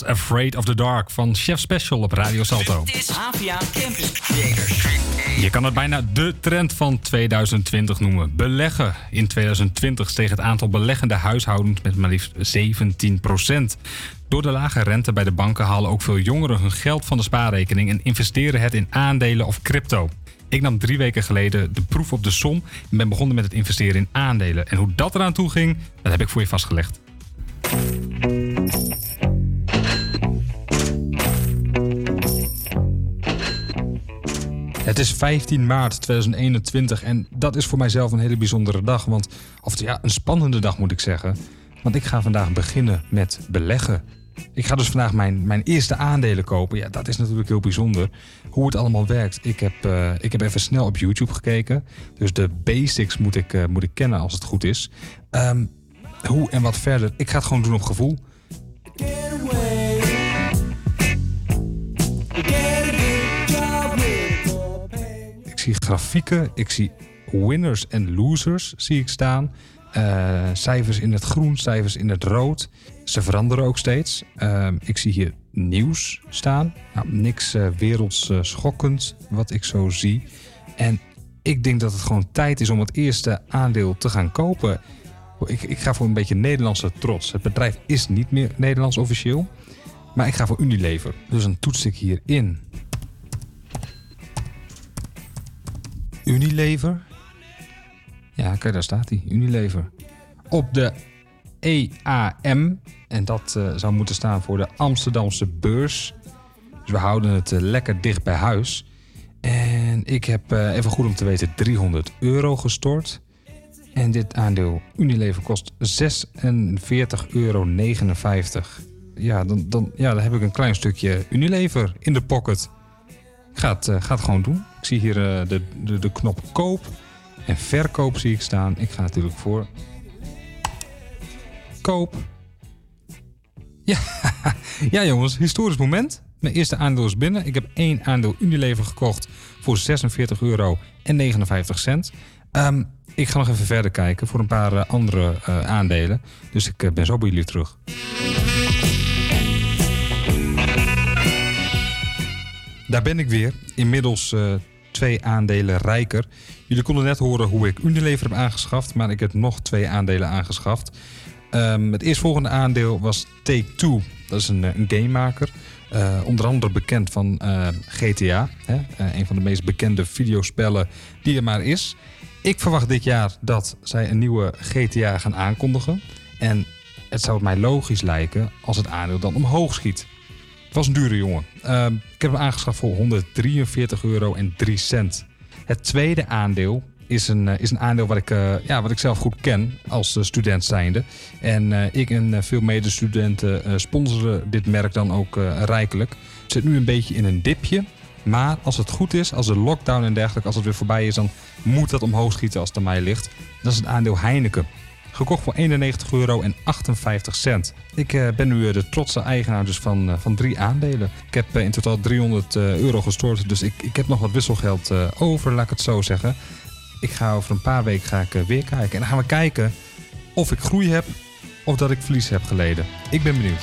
was Afraid of the Dark van Chef Special op Radio Salto. Dit is APA Campus Creators. Je kan het bijna de trend van 2020 noemen. Beleggen. In 2020 steeg het aantal beleggende huishoudens met maar liefst 17% Door de lage rente bij de banken halen ook veel jongeren hun geld van de spaarrekening en investeren het in aandelen of crypto. Ik nam drie weken geleden de proef op de som en ben begonnen met het investeren in aandelen. En hoe dat eraan toe ging, dat heb ik voor je vastgelegd. Het is 15 maart 2021 en dat is voor mijzelf een hele bijzondere dag. Want, of ja, een spannende dag moet ik zeggen. Want ik ga vandaag beginnen met beleggen. Ik ga dus vandaag mijn, mijn eerste aandelen kopen. Ja, dat is natuurlijk heel bijzonder. Hoe het allemaal werkt. Ik heb, eh, ik heb even snel op YouTube gekeken. Dus de basics moet ik, eh, moet ik kennen als het goed is. Ehm, hoe en wat verder. Ik ga het gewoon doen op gevoel. Grafieken, ik zie winners en losers zie ik staan. Eh, cijfers in het groen, cijfers in het rood. Ze veranderen ook steeds. Uh, ik zie hier nieuws staan. Nou, niks uh, werelds uh, schokkend wat ik zo zie. En ik denk dat het gewoon tijd is om het eerste aandeel te gaan kopen. Ik, ik ga voor een beetje Nederlandse trots. Het bedrijf is niet meer Nederlands officieel. Maar ik ga voor Unilever. Dus dan toets ik hier Unilever. Ja, kijk, daar staat hij. Unilever. Op de EAM. En dat uh, zou moeten staan voor de Amsterdamse beurs. Dus we houden het uh, lekker dicht bij huis. En ik heb uh, even goed om te weten 300 euro gestort. En dit aandeel Unilever kost 46,59 euro. Ja dan, dan, ja, dan heb ik een klein stukje Unilever in de pocket. Ik ga het, ga het gewoon doen. Ik zie hier de, de, de knop koop. En verkoop zie ik staan. Ik ga natuurlijk voor koop. Ja, ja jongens, historisch moment. Mijn eerste aandeel is binnen. Ik heb één aandeel Unilever gekocht voor 46 euro en 59 cent. Um, ik ga nog even verder kijken voor een paar uh, andere uh, aandelen. Dus ik ben zo bij jullie terug. Daar ben ik weer. Inmiddels twee aandelen rijker. Jullie konden net horen hoe ik Unilever heb aangeschaft, maar ik heb nog twee aandelen aangeschaft. Um, het eerstvolgende aandeel was Take-Two. Dat is een, een gamemaker. Uh, onder andere bekend van uh, GTA. Hè? Een van de meest bekende videospellen die er maar is. Ik verwacht dit jaar dat zij een nieuwe GTA gaan aankondigen. En het zou mij logisch lijken als het aandeel dan omhoog schiet. Was een dure jongen. Ehm, ik heb hem aangeschaft voor 143 euro en 3 cent. Het tweede aandeel is een, is een aandeel wat ik, uh, ja, wat ik zelf goed ken als uh, student zijnde. En ik en veel medestudenten sponsoren dit merk dan ook rijkelijk. Het zit nu een beetje in een dipje. Maar als het goed is, als de lockdown en dergelijke, als het weer voorbij is, dan moet dat omhoog schieten als het aan mij ligt. Dat is het aandeel Heineken. Gekocht voor 91 euro en 58 cent. Ik uh, ben nu de trotse eigenaar dus van, uh, van drie aandelen. Ik heb in totaal 300 euro gestort, dus ik, ik heb nog wat wisselgeld over, laat ik het zo zeggen. Ik ga over een paar weken ga ik, weer kijken. En dan gaan we kijken of ik groei heb of dat ik verlies heb geleden. Ik ben benieuwd.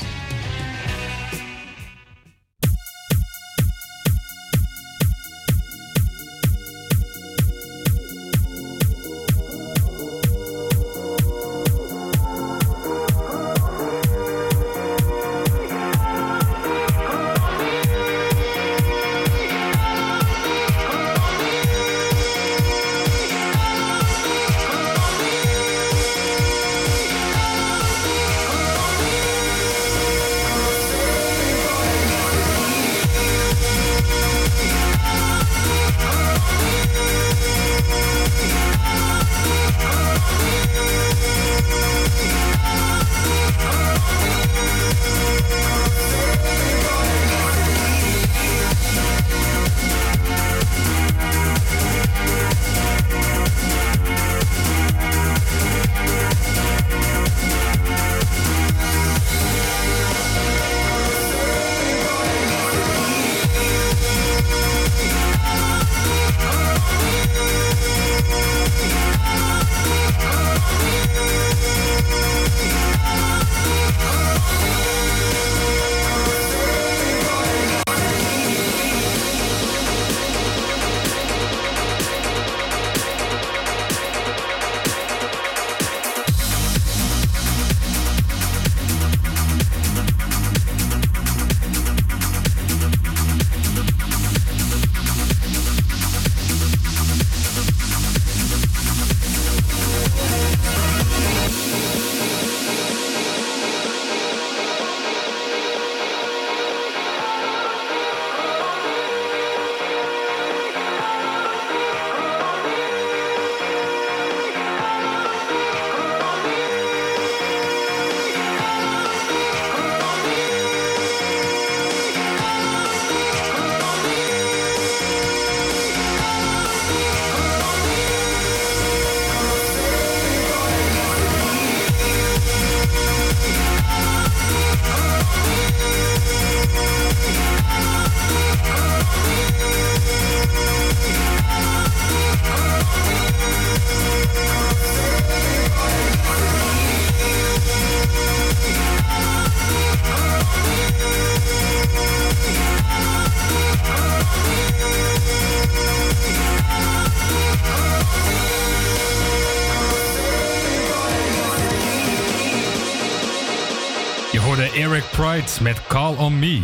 Met Call on Me.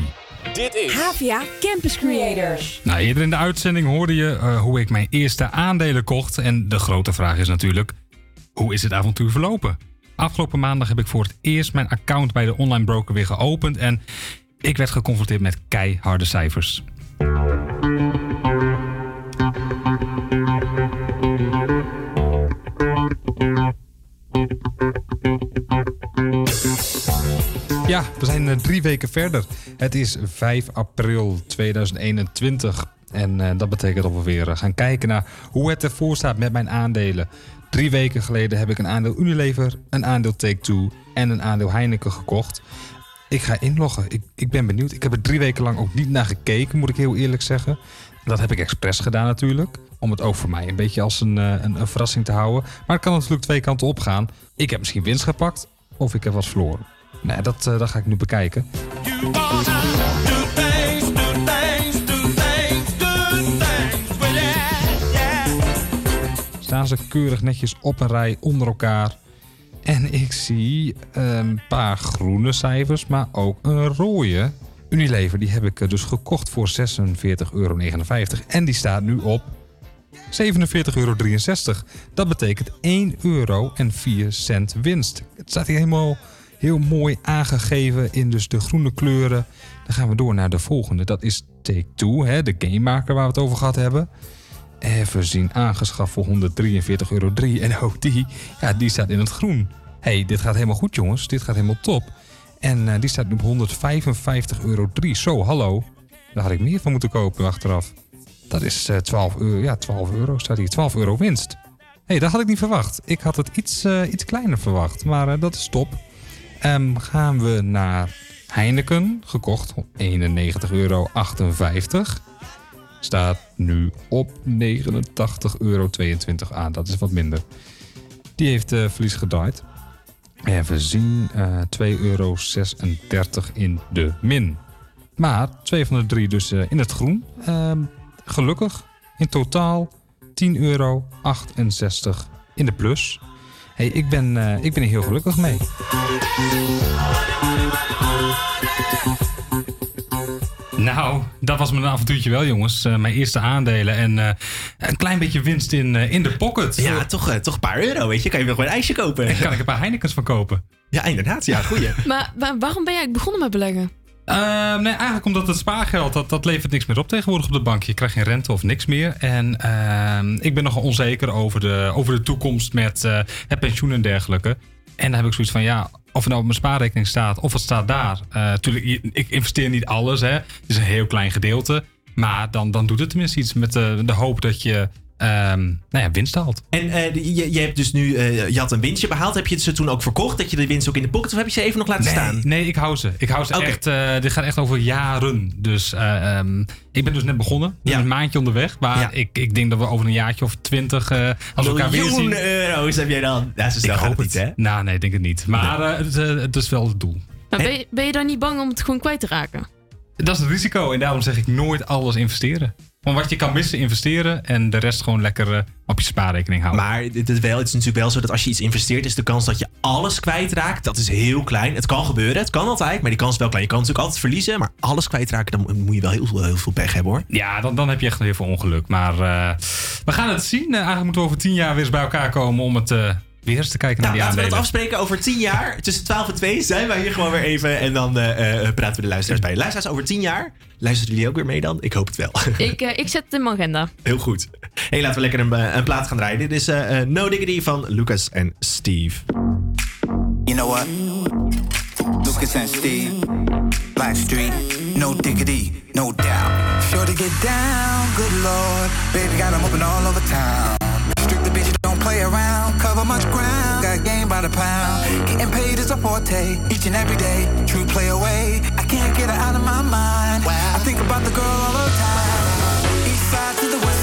Dit is Havia Campus Creators. Nou, eerder in de uitzending hoorde je eh, hoe ik mijn eerste aandelen kocht. En de grote vraag is natuurlijk, hoe is het avontuur verlopen? Afgelopen maandag heb ik voor het eerst mijn account bij de online broker weer geopend. En ik werd geconfronteerd met keiharde cijfers. Zijn eh, drie weken verder. Het is 5 april 2021. En eh, dat betekent dat we weer eh, gaan kijken naar hoe het ervoor staat met mijn aandelen. Drie weken geleden heb ik een aandeel Unilever, een aandeel Take-Two en een aandeel Heineken gekocht. Ik ga inloggen. Ik, ik ben benieuwd. Ik heb er drie weken lang ook niet naar gekeken, moet ik heel eerlijk zeggen. Dat heb ik expres gedaan natuurlijk. Om het ook voor mij een beetje als een, een, een verrassing te houden. Maar het kan natuurlijk twee kanten op gaan. Ik heb misschien winst gepakt of ik heb wat verloren. Nee, dat, eh, ga ik nu bekijken. Staan ze keurig netjes op een rij onder elkaar. En ik zie een paar groene cijfers, maar ook een rode. Unilever, die heb ik eh, dus gekocht voor 46,59 euro. En die staat nu op 47,63 euro. Dat betekent 1 euro en 4 cent winst. Het staat hier helemaal heel mooi aangegeven in dus de groene kleuren. Dan gaan we door naar de volgende. Dat is Take-Two, hè, de gamemaker waar we het over gehad hebben. Even zien, aangeschaft voor 143,03 euro. En ook die, ja, die staat in het groen. hey, dit gaat helemaal goed jongens. Dit gaat helemaal top. En eh, die staat nu op 155,03 euro. Zo, hallo. Daar had ik meer van moeten kopen achteraf. Dat is eh 12 euro. Ja, 12 euro staat hier. 12 euro winst. hey, dat had ik niet verwacht. Ik had het iets, eh, iets kleiner verwacht. Maar eh, dat is top. Ehm, gaan we naar Heineken. Gekocht. 91,58 euro. Staat nu op 89,22 euro. Ah, dat is wat minder. Die heeft eh, verlies gedraaid. Even zien. eh 2,36 euro in de min. Maar twee van de drie dus eh, in het groen. Ehm, gelukkig. In totaal 10,68 euro in de plus. Hey, ik, ben, eh, ik ben er heel gelukkig mee. Nou, dat was mijn avontuurtje wel, jongens. Eh, mijn eerste aandelen en eh, een klein beetje winst in, in de pocket. Ja, toch, toch een paar euro, weet je. Kan je wel gewoon een ijsje kopen. En kan ik een paar Heinekens van kopen. Ja, inderdaad. Ja, goeie. Maar wa- waarom ben jij begonnen met beleggen? Ehm, nee, eigenlijk omdat het spaargeld, dat, dat levert niks meer op tegenwoordig op de bank. Je krijgt geen rente of niks meer. En ehm, ik ben nogal onzeker over de, over de toekomst met eh, het pensioen en dergelijke. En dan heb ik zoiets van, ja, of het nou op mijn spaarrekening staat of het staat daar. Eh tuurlijk, je- ik investeer niet alles, hè. Het is een heel klein gedeelte. Maar dan, dan doet het tenminste iets met de, de hoop dat je ehm, nou ja, winst haalt. En eh, je, je hebt dus nu, eh, je had een winstje behaald. Heb je ze toen ook verkocht? Dat je de winst ook in de pocket of heb je ze even nog laten Nee, staan? nee, ik hou ze. Ik hou ze echt. eh, dit gaat echt over jaren. Dus eh, ehm, ik ben dus net begonnen. Ik ben Een maandje onderweg. Maar ik, ik denk dat we over een jaartje of twintig, eh, als we elkaar weer zien. Miljoen euro's heb jij dan. Ja, zo snel ik hoop het niet, hè? Nou, nee, ik denk het niet. Maar eh, het, het is wel het doel. Maar ben, je, ben je dan niet bang om het gewoon kwijt te raken? Dat is het risico. En daarom zeg ik nooit alles investeren. Wat je kan missen, investeren. En de rest gewoon lekker eh, op je spaarrekening houden. Maar het is, wel, het is natuurlijk wel zo dat als je iets investeert, is de kans dat je alles kwijtraakt, dat is heel klein. Het kan gebeuren, het kan altijd, maar die kans is wel klein. Je kan natuurlijk altijd verliezen, maar alles kwijtraken, dan moet je wel heel veel, heel veel pech hebben hoor. Ja, dan, dan heb je echt heel veel ongeluk. Maar eh, we gaan het zien. Eh, eigenlijk moeten we over tien jaar weer eens bij elkaar komen om het eh, weer eens te kijken Nou, naar laten die we dat afspreken over tien jaar. Tussen 12 en 2 zijn wij hier gewoon weer even. En dan eh, eh, praten we de luisteraars bij. Luisteraars over tien jaar. Luisteren jullie ook weer mee dan? Ik hoop het wel. Ik, eh, ik zet het in mijn agenda. Heel goed. Hey, laten we lekker een, een plaat gaan draaien. Dit is eh, eh, No Diggity van Lucas en Steve. You know what? Lucas and Steve, Black Street, no diggity, no doubt. Sure to get down, good lord. Baby got 'em open all over town. Bitch, don't play around. Cover much ground, got game by the pound. Getting paid is a forte, each and every day. True play away, I can't get her out of my mind. I think about the girl all the time. East side to the west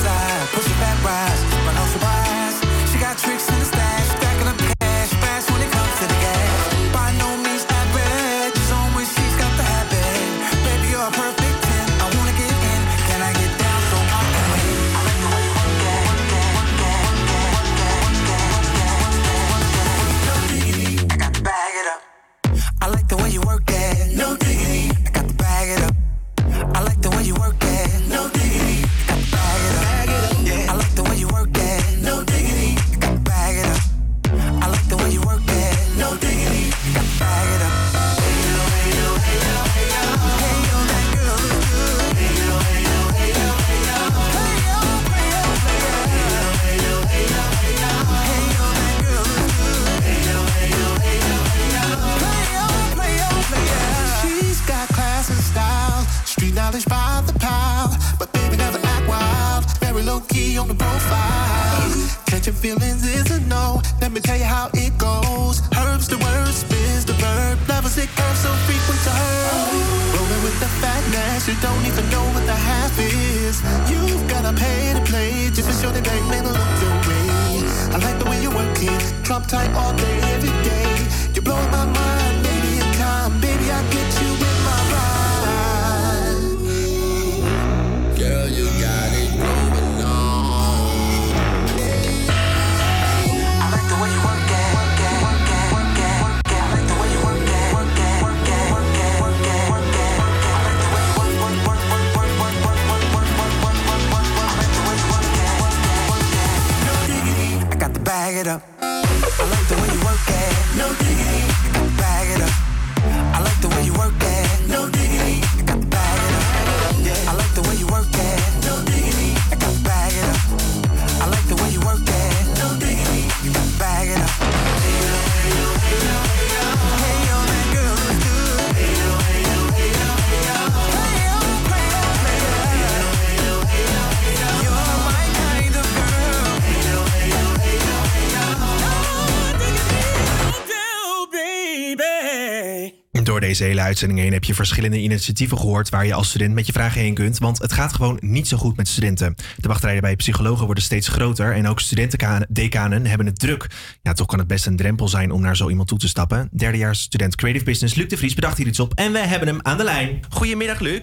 deze hele uitzending heen heb je verschillende initiatieven gehoord waar je als student met je vragen heen kunt. Want het gaat gewoon niet zo goed met studenten. De wachtrijen bij psychologen worden steeds groter en ook studentendecanen hebben het druk. Ja, toch kan het best een drempel zijn om naar zo iemand toe te stappen. Derdejaars student Creative Business Luc de Vries bedacht hier iets op en we hebben hem aan de lijn. Goedemiddag Luc.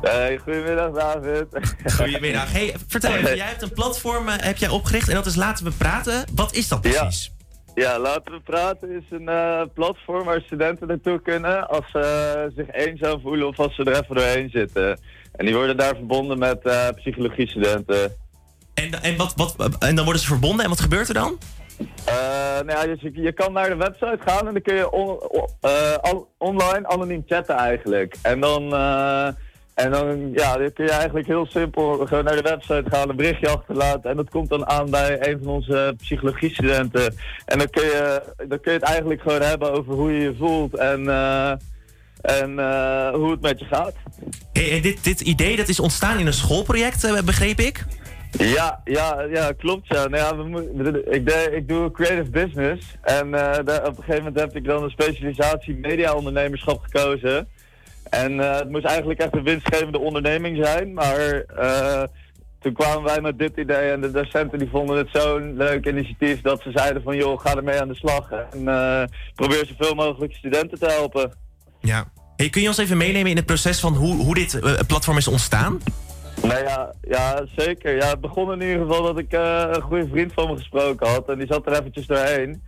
Hey, goedemiddag David. Goedemiddag. Hey, vertel even, jij hebt een platform eh, heb jij opgericht en dat is Laten we praten. Wat is dat precies? Ja, Laten we praten is een eh, platform waar studenten naartoe kunnen als ze zich eenzaam voelen of als ze er even doorheen zitten. En die worden daar verbonden met eh psychologiestudenten. En, en, wat, wat, en dan worden ze verbonden en wat gebeurt er dan? Eh, nou ja, dus je, je kan naar de website gaan en dan kun je on- on- eh, al- online anoniem chatten eigenlijk. En dan, eh, en dan, ja, dan kun je eigenlijk heel simpel gewoon naar de website gaan, een berichtje achterlaten. En dat komt dan aan bij een van onze psychologiestudenten. En dan kun je, dan kun je het eigenlijk gewoon hebben over hoe je je voelt en, eh, en eh, hoe het met je gaat. Hey, en dit, dit idee dat is ontstaan in een schoolproject, eh, begreep ik? Ja, ja, ja, klopt ja. Nou ja we ik, de- ik doe creative business en eh, daar- op een gegeven moment heb ik dan een specialisatie media-ondernemerschap gekozen. En eh, het moest eigenlijk echt een winstgevende onderneming zijn, maar eh, toen kwamen wij met dit idee en de docenten die vonden het zo'n leuk initiatief dat ze zeiden van joh, ga ermee aan de slag en eh, probeer zoveel mogelijk studenten te helpen. Ja. Hey, kun je ons even meenemen in het proces van hoe, hoe dit platform is ontstaan? Nou ja, ja, zeker. Ja, het begon in ieder geval dat ik een goede vriend van me gesproken had. En die zat er eventjes doorheen.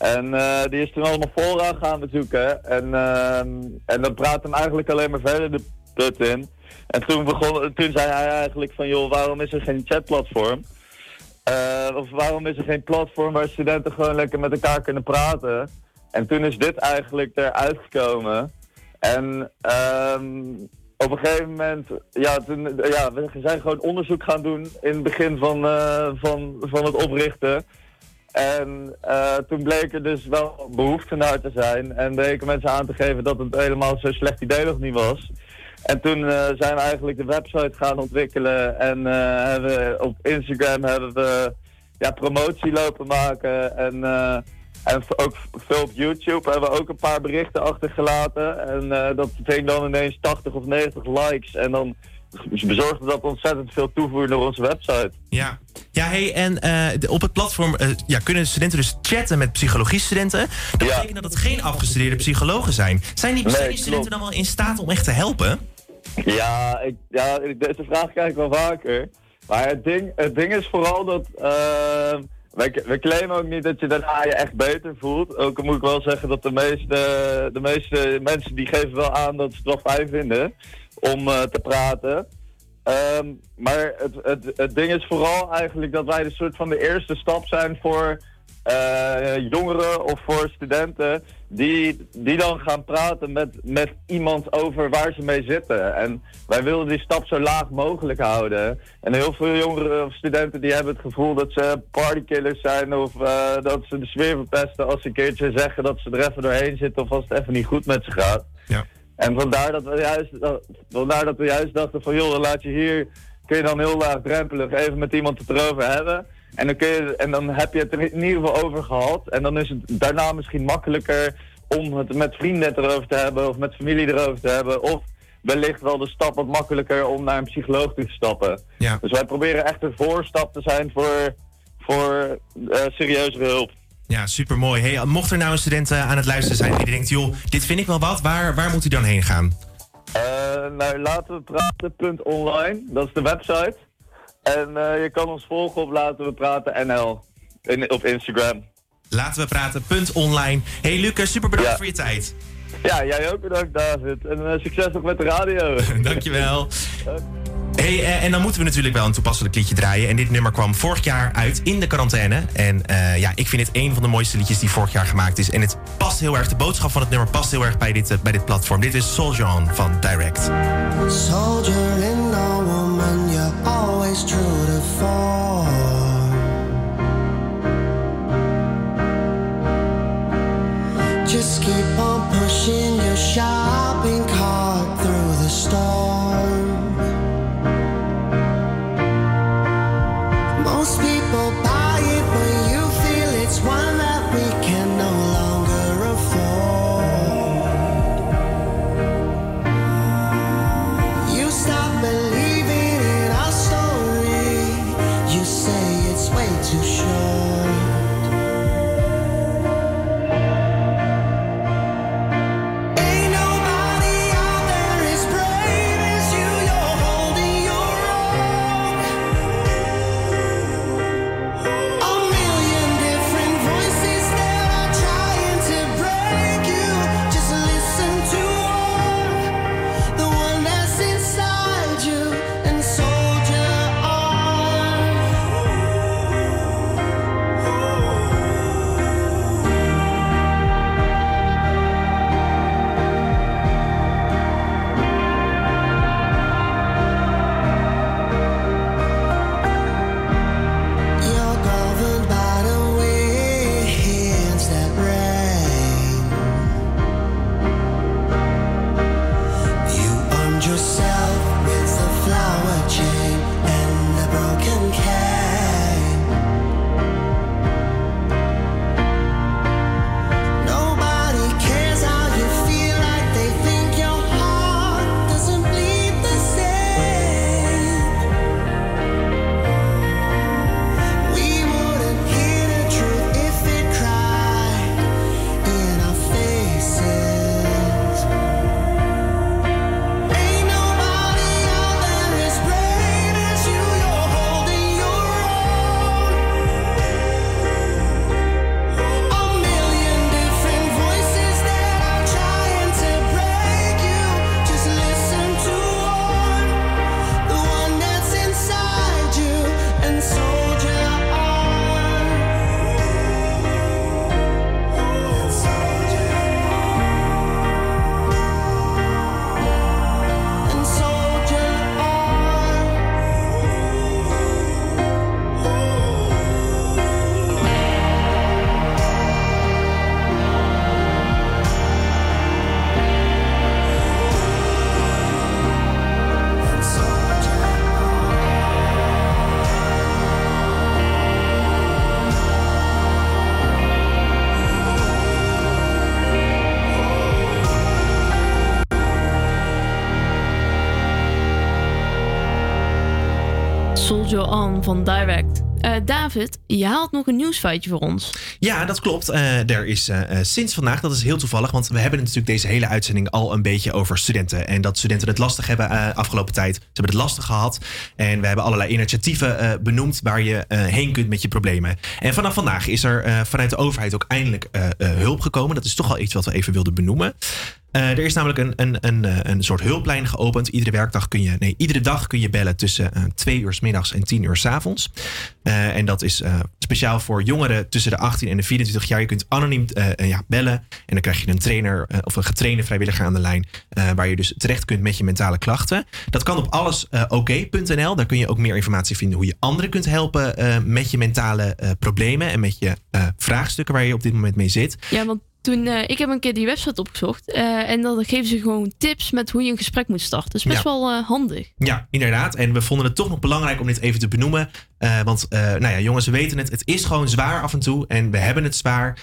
En eh, die is toen allemaal voorraad gaan bezoeken. En, ehm, en dan praat hem eigenlijk alleen maar verder de put in. En toen, begon, toen zei hij eigenlijk van, joh, waarom is er geen chatplatform? Eh, of waarom is er geen platform waar studenten gewoon lekker met elkaar kunnen praten? En toen is dit eigenlijk eruit gekomen. En ehm, op een gegeven moment, ja, toen, ja, we zijn gewoon onderzoek gaan doen in het begin van, eh, van, van het oprichten. En eh, toen bleek er dus wel behoefte naar te zijn. En bleken mensen aan te geven dat het helemaal zo'n slecht idee nog niet was. En toen eh, zijn we eigenlijk de website gaan ontwikkelen. En eh, hebben we op Instagram hebben we ja, promotie lopen maken. En, en ook veel op YouTube hebben we ook een paar berichten achtergelaten. En dat ving dan ineens 80 of 90 likes. En dan bezorgde dat ontzettend veel toevoer naar onze website. Ja. Ja, hey, en eh, op het platform eh, ja, kunnen studenten dus chatten met psychologiestudenten. Dat betekent dat het geen afgestudeerde psychologen zijn. Zijn die, Nee, zijn die studenten dan wel in staat om echt te helpen? Ja, ik, ja deze vraag krijg ik wel vaker. Maar het ding, het ding is vooral dat... eh, wij, wij claimen ook niet dat je daarna je echt beter voelt. Ook al moet ik wel zeggen dat de meeste, de meeste mensen die geven wel aan dat ze het wel fijn vinden om eh, te praten. Ehm, maar het, het, het ding is vooral eigenlijk dat wij de soort van de eerste stap zijn voor eh, jongeren of voor studenten die, die dan gaan praten met, met iemand over waar ze mee zitten. En wij willen die stap zo laag mogelijk houden. En heel veel jongeren of studenten die hebben het gevoel dat ze partykillers zijn of eh, dat ze de sfeer verpesten als ze een keertje zeggen dat ze er even doorheen zitten of als het even niet goed met ze gaat. Ja. En vandaar dat we juist, vandaar dat we juist dachten van joh, laat je hier kun je dan heel laagdrempelig even met iemand het erover hebben. En dan, kun je, en dan heb je het er in ieder geval over gehad. En dan is het daarna misschien makkelijker om het met vrienden erover te hebben of met familie erover te hebben. Of wellicht wel de stap wat makkelijker om naar een psycholoog toe te stappen. Ja. Dus wij proberen echt een voorstap te zijn voor, voor eh serieuzere hulp. Ja, supermooi. Hey, mocht er nou een student eh, aan het luisteren zijn die denkt, joh, dit vind ik wel wat, waar, waar moet hij dan heen gaan? Eh, nou, laten we praten.online, dat is de website. En eh, je kan ons volgen op Laten we praten NL in, op Instagram. Laten we praten, punt online. Hey Lucas, super bedankt Ja. voor je tijd. Ja, jij ook bedankt David. En succes nog met de radio. Dankjewel. Hey, eh, en dan moeten we natuurlijk wel een toepasselijk liedje draaien. En dit nummer kwam vorig jaar uit in de quarantaine. En eh, ja, ik vind het een van de mooiste liedjes die vorig jaar gemaakt is. En het past heel erg, de boodschap van het nummer past heel erg bij dit, eh, bij dit platform. Dit is On van Direct. Soldier in a woman, you're always true to form. Just keep on pushing your shopping cart through the storm. Don't. On van Direct. Eh, David, je haalt nog een nieuwsfeitje voor ons. Ja, dat klopt. Eh, er is eh, sinds vandaag, dat is heel toevallig, want we hebben natuurlijk deze hele uitzending al een beetje over studenten. En dat studenten het lastig hebben afgelopen tijd. Ze hebben het lastig gehad. En we hebben allerlei initiatieven benoemd waar je heen kunt met je problemen. En vanaf vandaag is er vanuit de overheid ook eindelijk hulp gekomen. Dat is toch wel iets wat we even wilden benoemen. Eh, er is namelijk een, een, een, eh, een soort hulplijn geopend. Iedere werkdag kun je, nee, iedere dag kun je bellen tussen eh, twee uur 's middags en tien uur 's avonds. En dat is speciaal voor jongeren tussen de 18 en de 24 jaar. Je kunt anoniem ja, bellen. En dan krijg je een trainer of een getrainde vrijwilliger aan de lijn. waar je dus terecht kunt met je mentale klachten. Dat kan op allesoké.nl. Daar kun je ook meer informatie vinden hoe je anderen kunt helpen met je mentale problemen. En met je vraagstukken waar je op dit moment mee zit. Ja, want Toen, eh, ik heb een keer die website opgezocht. eh, en dan geven ze gewoon tips met hoe je een gesprek moet starten. Dus best Ja. wel eh, handig. Ja, inderdaad. En we vonden het toch nog belangrijk om dit even te benoemen. Want, nou ja, jongens, we weten het. Het is gewoon zwaar af en toe. En we hebben het zwaar.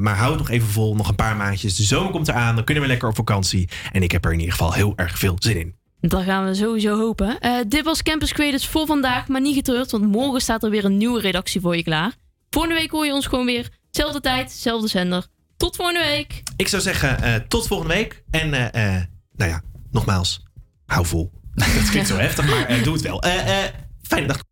Maar hou het nog even vol. Nog een paar maandjes. De zomer komt eraan. Dan kunnen we lekker op vakantie. En ik heb er in ieder geval heel erg veel zin in. Dat gaan we sowieso hopen. Dit was Campus Creators voor vandaag. Maar niet getreurd, want morgen staat er weer een nieuwe redactie voor je klaar. Volgende week hoor je ons gewoon weer. Zelfde tijd, zelfde zender. Tot volgende week. Ik zou zeggen, eh, tot volgende week. En, eh, eh, nou ja, nogmaals, hou vol. Dat klinkt zo heftig, maar doe het wel. Eh, eh, fijne dag.